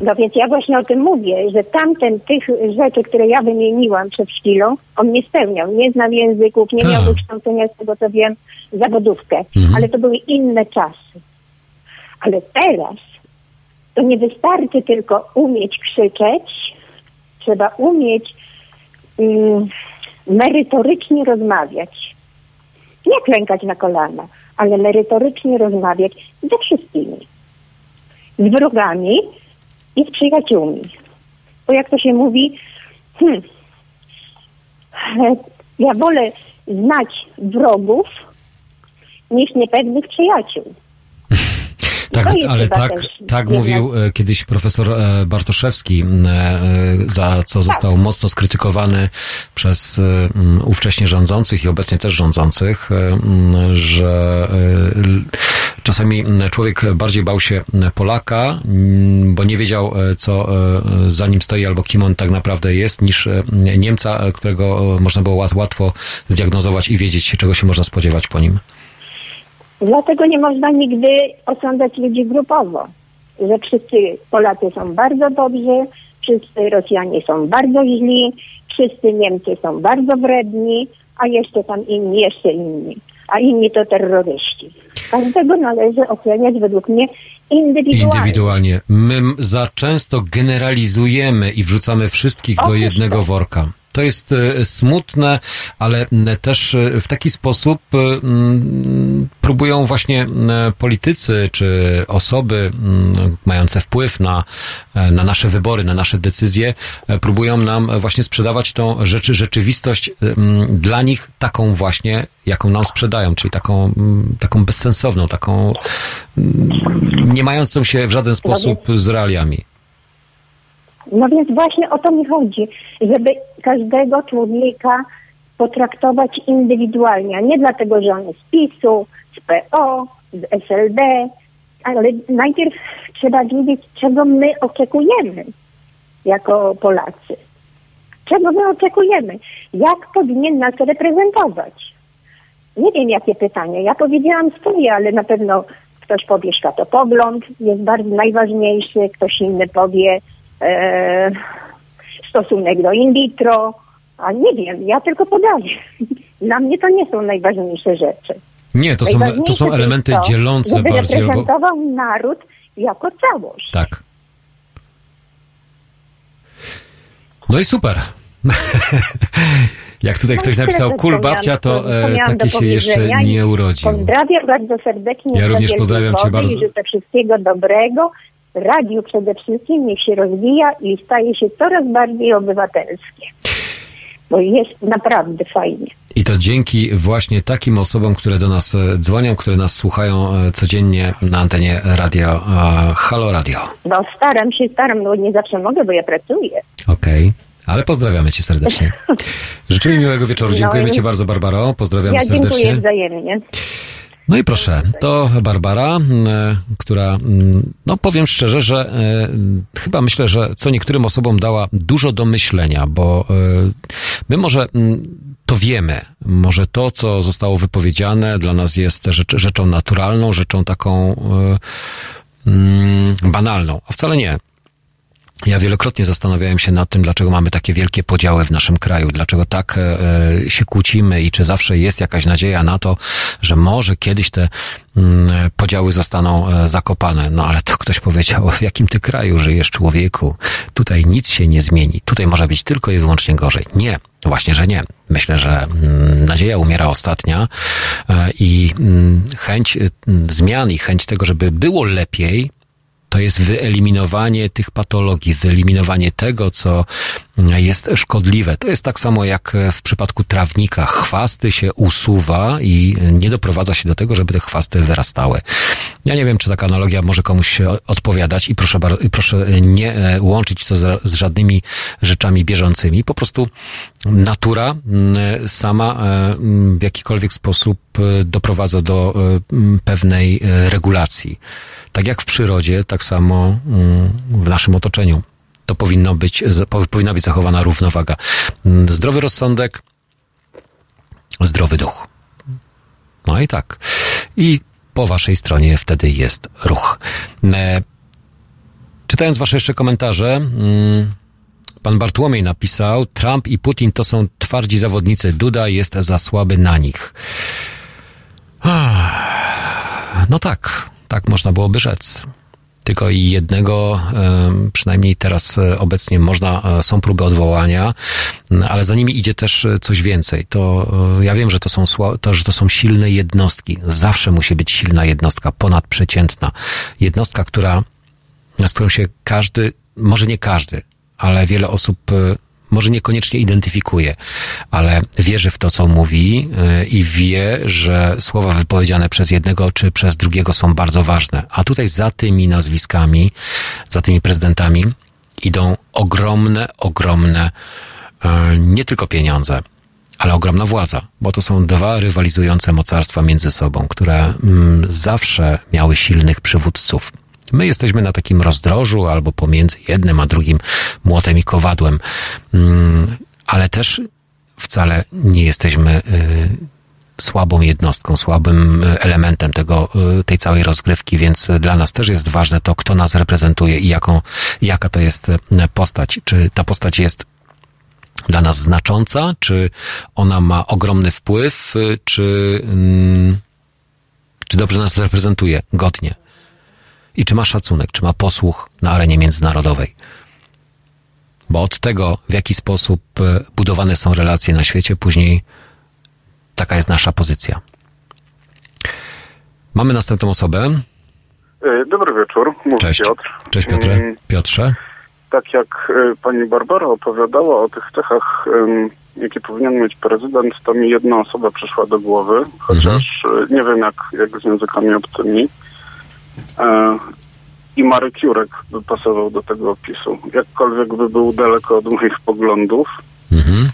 No więc ja właśnie o tym mówię, że tamten tych rzeczy, które ja wymieniłam przed chwilą, on nie spełniał. Nie znał języków, nie miał Tak. wykształcenia, z tego co wiem, zawodówkę. Mhm. Ale to były inne czasy. Ale teraz to nie wystarczy tylko umieć krzyczeć, trzeba umieć mm, merytorycznie rozmawiać. Nie klękać na kolana, ale merytorycznie rozmawiać ze wszystkimi. Z wrogami i z przyjaciółmi. Bo jak to się mówi, hmm, ja wolę znać wrogów niż niepewnych przyjaciół. Tak, jest ale tak, też tak mówił e, kiedyś profesor e, Bartoszewski, e, za co został mocno skrytykowany przez ówcześnie rządzących i obecnie też rządzących, że czasami człowiek bardziej bał się Polaka, bo nie wiedział, co za nim stoi albo kim on tak naprawdę jest, niż Niemca, którego można było łat- łatwo zdiagnozować i wiedzieć, czego się można spodziewać po nim. Dlatego nie można nigdy osądzać ludzi grupowo, że wszyscy Polacy są bardzo dobrzy, wszyscy Rosjanie są bardzo źli, wszyscy Niemcy są bardzo wredni, a jeszcze tam inni, jeszcze inni. A inni to terroryści. Każdego należy oceniać według mnie indywidualnie. Indywidualnie. My za często generalizujemy i wrzucamy wszystkich do Otóż jednego to. worka. To jest e, smutne, ale m, też e, w taki sposób e, m, próbują właśnie politycy czy osoby m, mające wpływ na, e, na nasze wybory, na nasze decyzje, e, próbują nam właśnie sprzedawać tą rzeczy, rzeczywistość e, m, dla nich taką właśnie, jaką nam sprzedają, czyli taką, taką bezsensowną, taką nie mającą się w żaden sposób z realiami. No więc właśnie o to mi chodzi, żeby każdego człowieka potraktować indywidualnie, a nie dlatego, że on jest z PiSu, z PO, z SLD, ale najpierw trzeba wiedzieć, czego my oczekujemy jako Polacy. Czego my oczekujemy? Jak powinien nas reprezentować? Nie wiem, jakie pytanie. Ja powiedziałam swoje, ale na pewno ktoś powie światopogląd, jest bardzo najważniejszy, ktoś inny powie e, stosunek do in vitro, a nie wiem, ja tylko podaję. Dla mnie to nie są najważniejsze rzeczy. Nie, to są, to są elementy to, dzielące bardziej. Albo... reprezentował naród jako całość. Tak. No i super. Jak tutaj No ktoś napisał kul babcia, to co e, taki się jeszcze nie urodził. Pozdrawiam bardzo serdecznie. Ja również pozdrawiam cię bardzo. I życzę wszystkiego dobrego. Radio przede wszystkim niech się rozwija i staje się coraz bardziej obywatelskie. bo jest naprawdę fajnie. I to dzięki właśnie takim osobom, które do nas e, dzwonią, które nas słuchają e, codziennie na antenie radio e, Halo Radio. No staram się, staram, no nie zawsze mogę, bo ja pracuję. Okej. Ale pozdrawiamy cię serdecznie. Życzymy miłego wieczoru. No Dziękujemy i- ci bardzo, Barbaro. Pozdrawiamy ja dziękuję serdecznie. wzajemnie. No i proszę, to Barbara, m, która, m, no powiem szczerze, że e, chyba myślę, że co niektórym osobom dała dużo do myślenia, bo e, my może m, to wiemy, może to, co zostało wypowiedziane dla nas jest rzecz, rzeczą naturalną, rzeczą taką e, mm, banalną, a wcale nie. Ja wielokrotnie zastanawiałem się nad tym, dlaczego mamy takie wielkie podziały w naszym kraju, dlaczego tak e, się kłócimy i czy zawsze jest jakaś nadzieja na to, że może kiedyś te mm, podziały zostaną e, zakopane. No ale to ktoś powiedział, w jakim ty kraju żyjesz, człowieku? Tutaj nic się nie zmieni. Tutaj może być tylko i wyłącznie gorzej. Nie, właśnie, że nie. Myślę, że mm, nadzieja umiera ostatnia e, i mm, chęć y, zmian i chęć tego, żeby było lepiej, to jest wyeliminowanie tych patologii, wyeliminowanie tego, co jest szkodliwe. To jest tak samo jak w przypadku trawnika. Chwasty się usuwa i nie doprowadza się do tego, żeby te chwasty wyrastały. Ja nie wiem, czy taka analogia może komuś odpowiadać i proszę, proszę nie e, łączyć to z, z żadnymi rzeczami bieżącymi. Po prostu natura sama e, w jakikolwiek sposób e, doprowadza do pewnej regulacji. Tak jak w przyrodzie, tak samo mm, w naszym otoczeniu. To powinno być, powinna być zachowana równowaga. Mm, Zdrowy rozsądek, zdrowy duch. No i tak. I po waszej stronie wtedy jest ruch. E, Czytając wasze jeszcze komentarze, mm, pan Bartłomiej napisał, Trump i Putin to są twardzi zawodnicy, Duda jest za słaby na nich. No tak, tak można byłoby rzec. Tylko jednego, przynajmniej teraz e, obecnie można, e, są próby odwołania, ale za nimi idzie też e, coś więcej. To ja wiem, że to są, to, że to są silne jednostki. Zawsze musi być silna jednostka, ponadprzeciętna. Jednostka, która z którą się każdy, może nie każdy, ale wiele osób może niekoniecznie identyfikuje, ale wierzy w to, co mówi y, i wie, że słowa wypowiedziane przez jednego czy przez drugiego są bardzo ważne. A tutaj za tymi nazwiskami, za tymi prezydentami idą ogromne, ogromne y, nie tylko pieniądze, ale ogromna władza, bo to są dwa rywalizujące mocarstwa między sobą, które mm, zawsze miały silnych przywódców. My jesteśmy na takim rozdrożu albo pomiędzy jednym a drugim młotem i kowadłem, Mm, ale też wcale nie jesteśmy y, słabą jednostką, słabym y, elementem tego, y, tej całej rozgrywki, więc dla nas też jest ważne to, kto nas reprezentuje i jaką, jaka to jest postać. Czy ta postać jest dla nas znacząca, czy ona ma ogromny wpływ, czy, mm, czy dobrze nas reprezentuje, godnie. I czy ma szacunek, czy ma posłuch na arenie międzynarodowej. Bo od tego, w jaki sposób e, budowane są relacje na świecie, później taka jest nasza pozycja. Mamy następną osobę. E, Dobry wieczór, mówi Cześć. Piotr. Cześć Piotrze. Mm, Piotrze. Tak jak e, pani Barbara opowiadała o tych cechach, jakie powinien mieć prezydent, to mi jedna osoba przyszła do głowy, chociaż e, nie wiem jak, jak z językami obcymi. E, I Marek Jurek by pasował do tego opisu. Jakkolwiek by był daleko od moich poglądów, Mhm.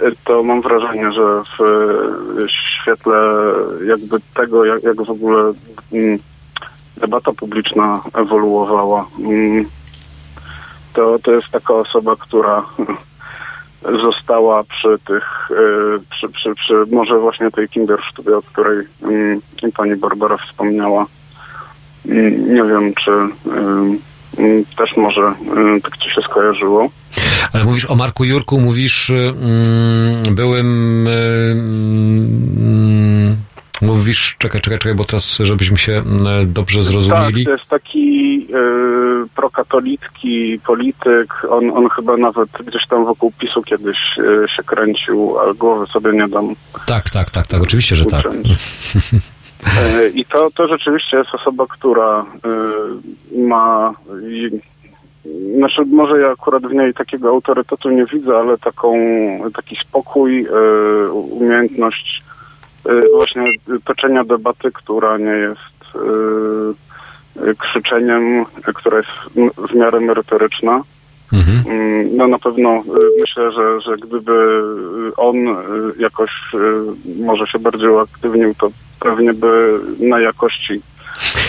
e, to mam wrażenie, że w e, świetle jakby tego, jak, jak w ogóle mm, debata publiczna ewoluowała, mm, to, to jest taka osoba, która została przy tych, przy, przy, przy może właśnie tej Kindersztubie, o której mm, pani Barbara wspomniała. Nie wiem, czy też może tak ci się skojarzyło. Ale mówisz o Marku Jurku, mówisz mm, byłym... mm, mówisz, czekaj, czekaj, czekaj, bo teraz, żebyśmy się dobrze zrozumieli. Tak, to jest taki y, prokatolicki polityk. On, on chyba nawet gdzieś tam wokół PiSu kiedyś y, się kręcił, ale głowy sobie nie dam. Tak, tak, tak, tak, oczywiście, że tak. Y, I to, to rzeczywiście jest osoba, która y, ma znaczy może ja akurat w niej takiego autorytetu nie widzę, ale taką, taki spokój, y, umiejętność y, właśnie toczenia debaty, która nie jest y, krzyczeniem, która jest w miarę merytoryczna. Mm, No na pewno myślę, że, że gdyby on jakoś może się bardziej uaktywnił, to pewnie by na jakości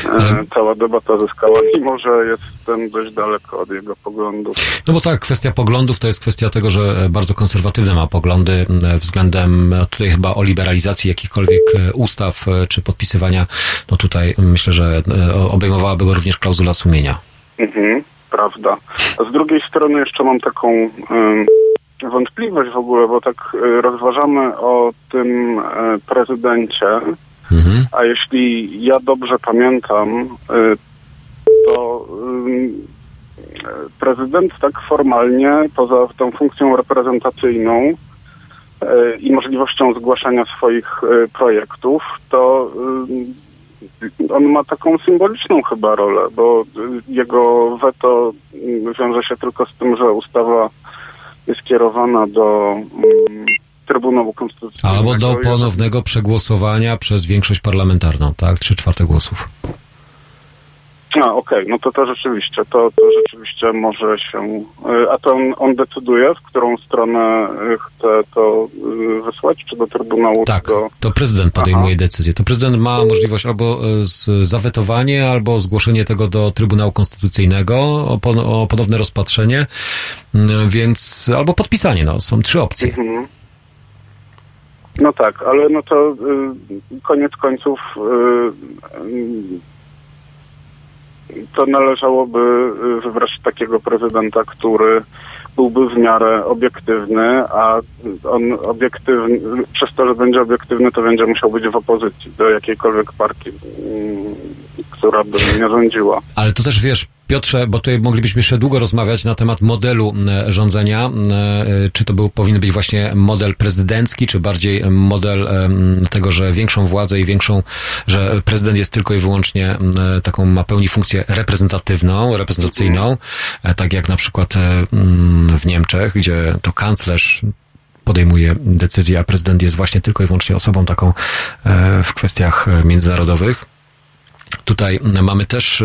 e, cała debata zyskała, mimo że jestem dość daleko od jego poglądów. No bo tak, kwestia poglądów to jest kwestia tego, że e, bardzo konserwatywne ma poglądy m, względem e, tutaj chyba o liberalizacji jakichkolwiek e, ustaw e, czy podpisywania. No tutaj myślę, że e, obejmowałaby go również klauzula sumienia. Mhm, prawda. A z drugiej strony jeszcze mam taką wątpliwość w ogóle, bo tak e, rozważamy o tym e, a jeśli ja dobrze pamiętam, e, to e, prezydent tak formalnie, poza tą funkcją reprezentacyjną e, i możliwością zgłaszania swoich projektów, to on ma taką symboliczną chyba rolę, bo y, jego weto y, wiąże się tylko z tym, że ustawa jest kierowana do mm, Trybunału Konstytucyjnego. Albo do ponownego przegłosowania przez większość parlamentarną, tak? Trzy czwarte głosów. A, okej, no to to rzeczywiście, to, to rzeczywiście może się... y, A to on, on decyduje, w którą stronę y, chce to y, wysłać, czy do Trybunału, Tak, czy do... to prezydent podejmuje decyzję. To prezydent ma możliwość albo z, zawetowanie, albo zgłoszenie tego do Trybunału Konstytucyjnego o, pon, o ponowne rozpatrzenie, więc albo podpisanie, no, są trzy opcje. Mhm. No tak, ale no to y, koniec końców y, y, to należałoby wybrać takiego prezydenta, który byłby w miarę obiektywny, a on obiektywny, przez to, że będzie obiektywny, to będzie musiał być w opozycji do jakiejkolwiek partii, mm, która by nie rządziła. Ale to też wiesz, Piotrze, bo tutaj moglibyśmy jeszcze długo rozmawiać na temat modelu e, rządzenia. E, Czy to był, powinien być właśnie model prezydencki, czy bardziej model tego, że większą władzę i większą, że prezydent jest tylko i wyłącznie e, taką, ma pełni funkcję reprezentatywną, reprezentacyjną, e, tak jak na przykład e, w Niemczech, gdzie to kanclerz podejmuje decyzję, a prezydent jest właśnie tylko i wyłącznie osobą taką e, w kwestiach e, międzynarodowych. Tutaj mamy też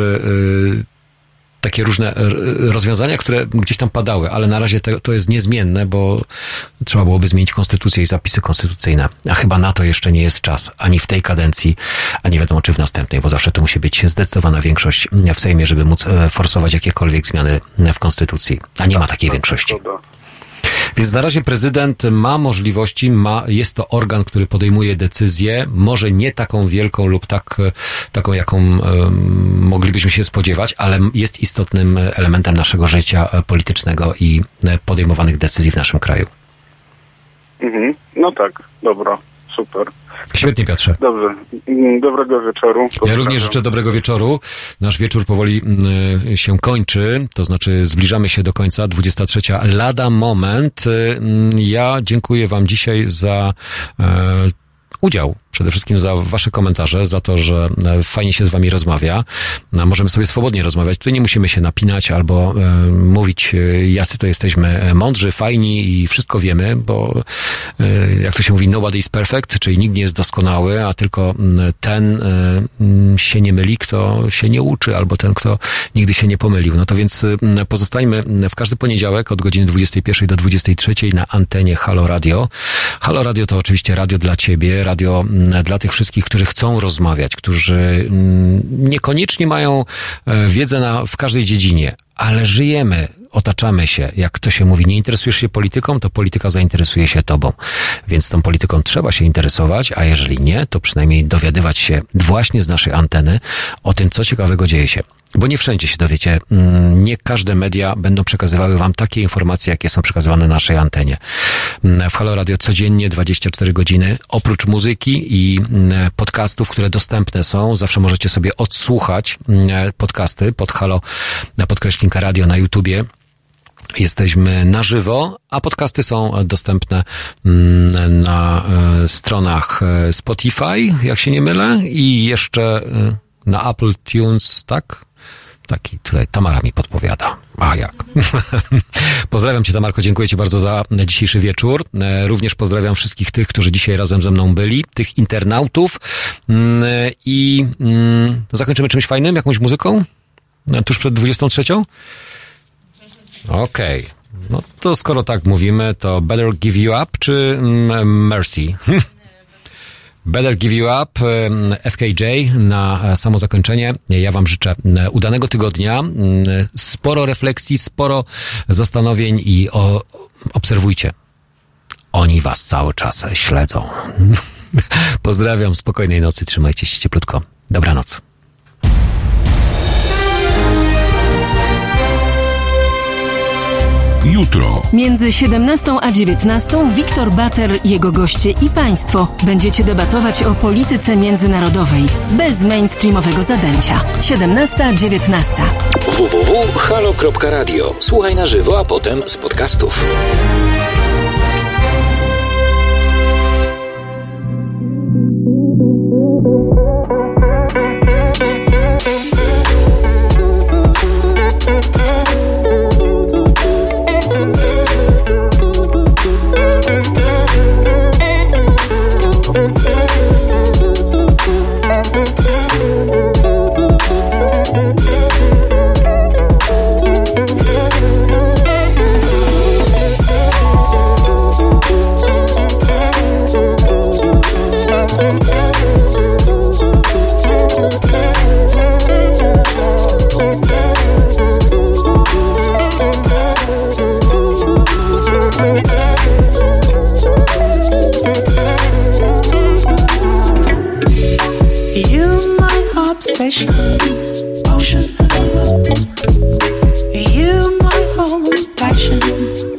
takie różne y, rozwiązania, które gdzieś tam padały, ale na razie te, to jest niezmienne, bo trzeba byłoby zmienić konstytucję i zapisy konstytucyjne. A chyba na to jeszcze nie jest czas, ani w tej kadencji, a nie wiadomo czy w następnej, bo zawsze to musi być zdecydowana większość w Sejmie, żeby móc e, forsować jakiekolwiek zmiany w konstytucji. A nie ma takiej większości. Więc na razie prezydent ma możliwości, ma, jest to organ, który podejmuje decyzję, może nie taką wielką lub tak, taką, jaką moglibyśmy się spodziewać, ale jest istotnym elementem naszego życia politycznego i e, podejmowanych decyzji w naszym kraju. Mhm. No tak, dobra, super. Świetnie, Piotrze. Dobrze, Mm, dobrego wieczoru. Ja również życzę dobrego wieczoru. Nasz wieczór powoli mm, się kończy, to znaczy zbliżamy się do końca, 23. Lada moment. Y, mm, Ja dziękuję Wam dzisiaj za e, udział. Przede wszystkim za Wasze komentarze, za to, że e, fajnie się z Wami rozmawia. Możemy sobie swobodnie rozmawiać. Tutaj nie musimy się napinać albo e, mówić, e, jacy to jesteśmy mądrzy, fajni i wszystko wiemy, bo jak to się mówi, nobody is perfect, czyli nikt nie jest doskonały, a tylko ten się nie myli, kto się nie uczy, albo ten, kto nigdy się nie pomylił. No to więc pozostańmy w każdy poniedziałek od godziny 21 do 23 na antenie Halo Radio. Halo Radio to oczywiście radio dla Ciebie, radio mm, dla tych wszystkich, którzy chcą rozmawiać, którzy mm, niekoniecznie mają e, wiedzę na, w każdej dziedzinie, ale żyjemy, otaczamy się. Jak to się mówi, nie interesujesz się polityką, to polityka zainteresuje się tobą. Więc tą polityką trzeba się interesować, a jeżeli nie, to przynajmniej dowiadywać się właśnie z naszej anteny o tym, co ciekawego dzieje się. Bo nie wszędzie się dowiecie, mm, nie każde media będą przekazywały wam takie informacje, jakie są przekazywane na naszej antenie. Mm, W Halo Radio codziennie 24 godziny, oprócz muzyki i mm, podcastów, które dostępne są, zawsze możecie sobie odsłuchać podcasty pod Halo, na podkreślinka radio na YouTubie. Jesteśmy na żywo, a podcasty są dostępne na e, stronach e, Spotify, jak się nie mylę, i jeszcze e, na Apple Tunes, tak? Taki tutaj Tamara mi podpowiada. A jak? pozdrawiam Cię, Tamarko, dziękuję Ci bardzo za dzisiejszy wieczór. E, Również pozdrawiam wszystkich tych, którzy dzisiaj razem ze mną byli, tych internautów. Mm, I mm, zakończymy czymś fajnym, jakąś muzyką? E, Tuż przed 23? Okej. No to skoro tak mówimy, to Better Give You Up czy mm, Mercy? Better Give You Up, FKJ na e, samo zakończenie. Ja Wam życzę e, udanego tygodnia, sporo refleksji, sporo zastanowień i o, obserwujcie. Oni Was cały czas śledzą. Pozdrawiam, spokojnej nocy, trzymajcie się cieplutko. Dobranoc. Jutro. Między 17 a 19 Wiktor Bater, jego goście i państwo będziecie debatować o polityce międzynarodowej bez mainstreamowego zadęcia. 17-19. www.halo.radio. Słuchaj na żywo, a potem z podcastów. Ocean. You my passion,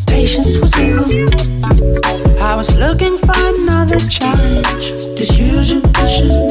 patience was over. I was looking for another challenge, this usual mission.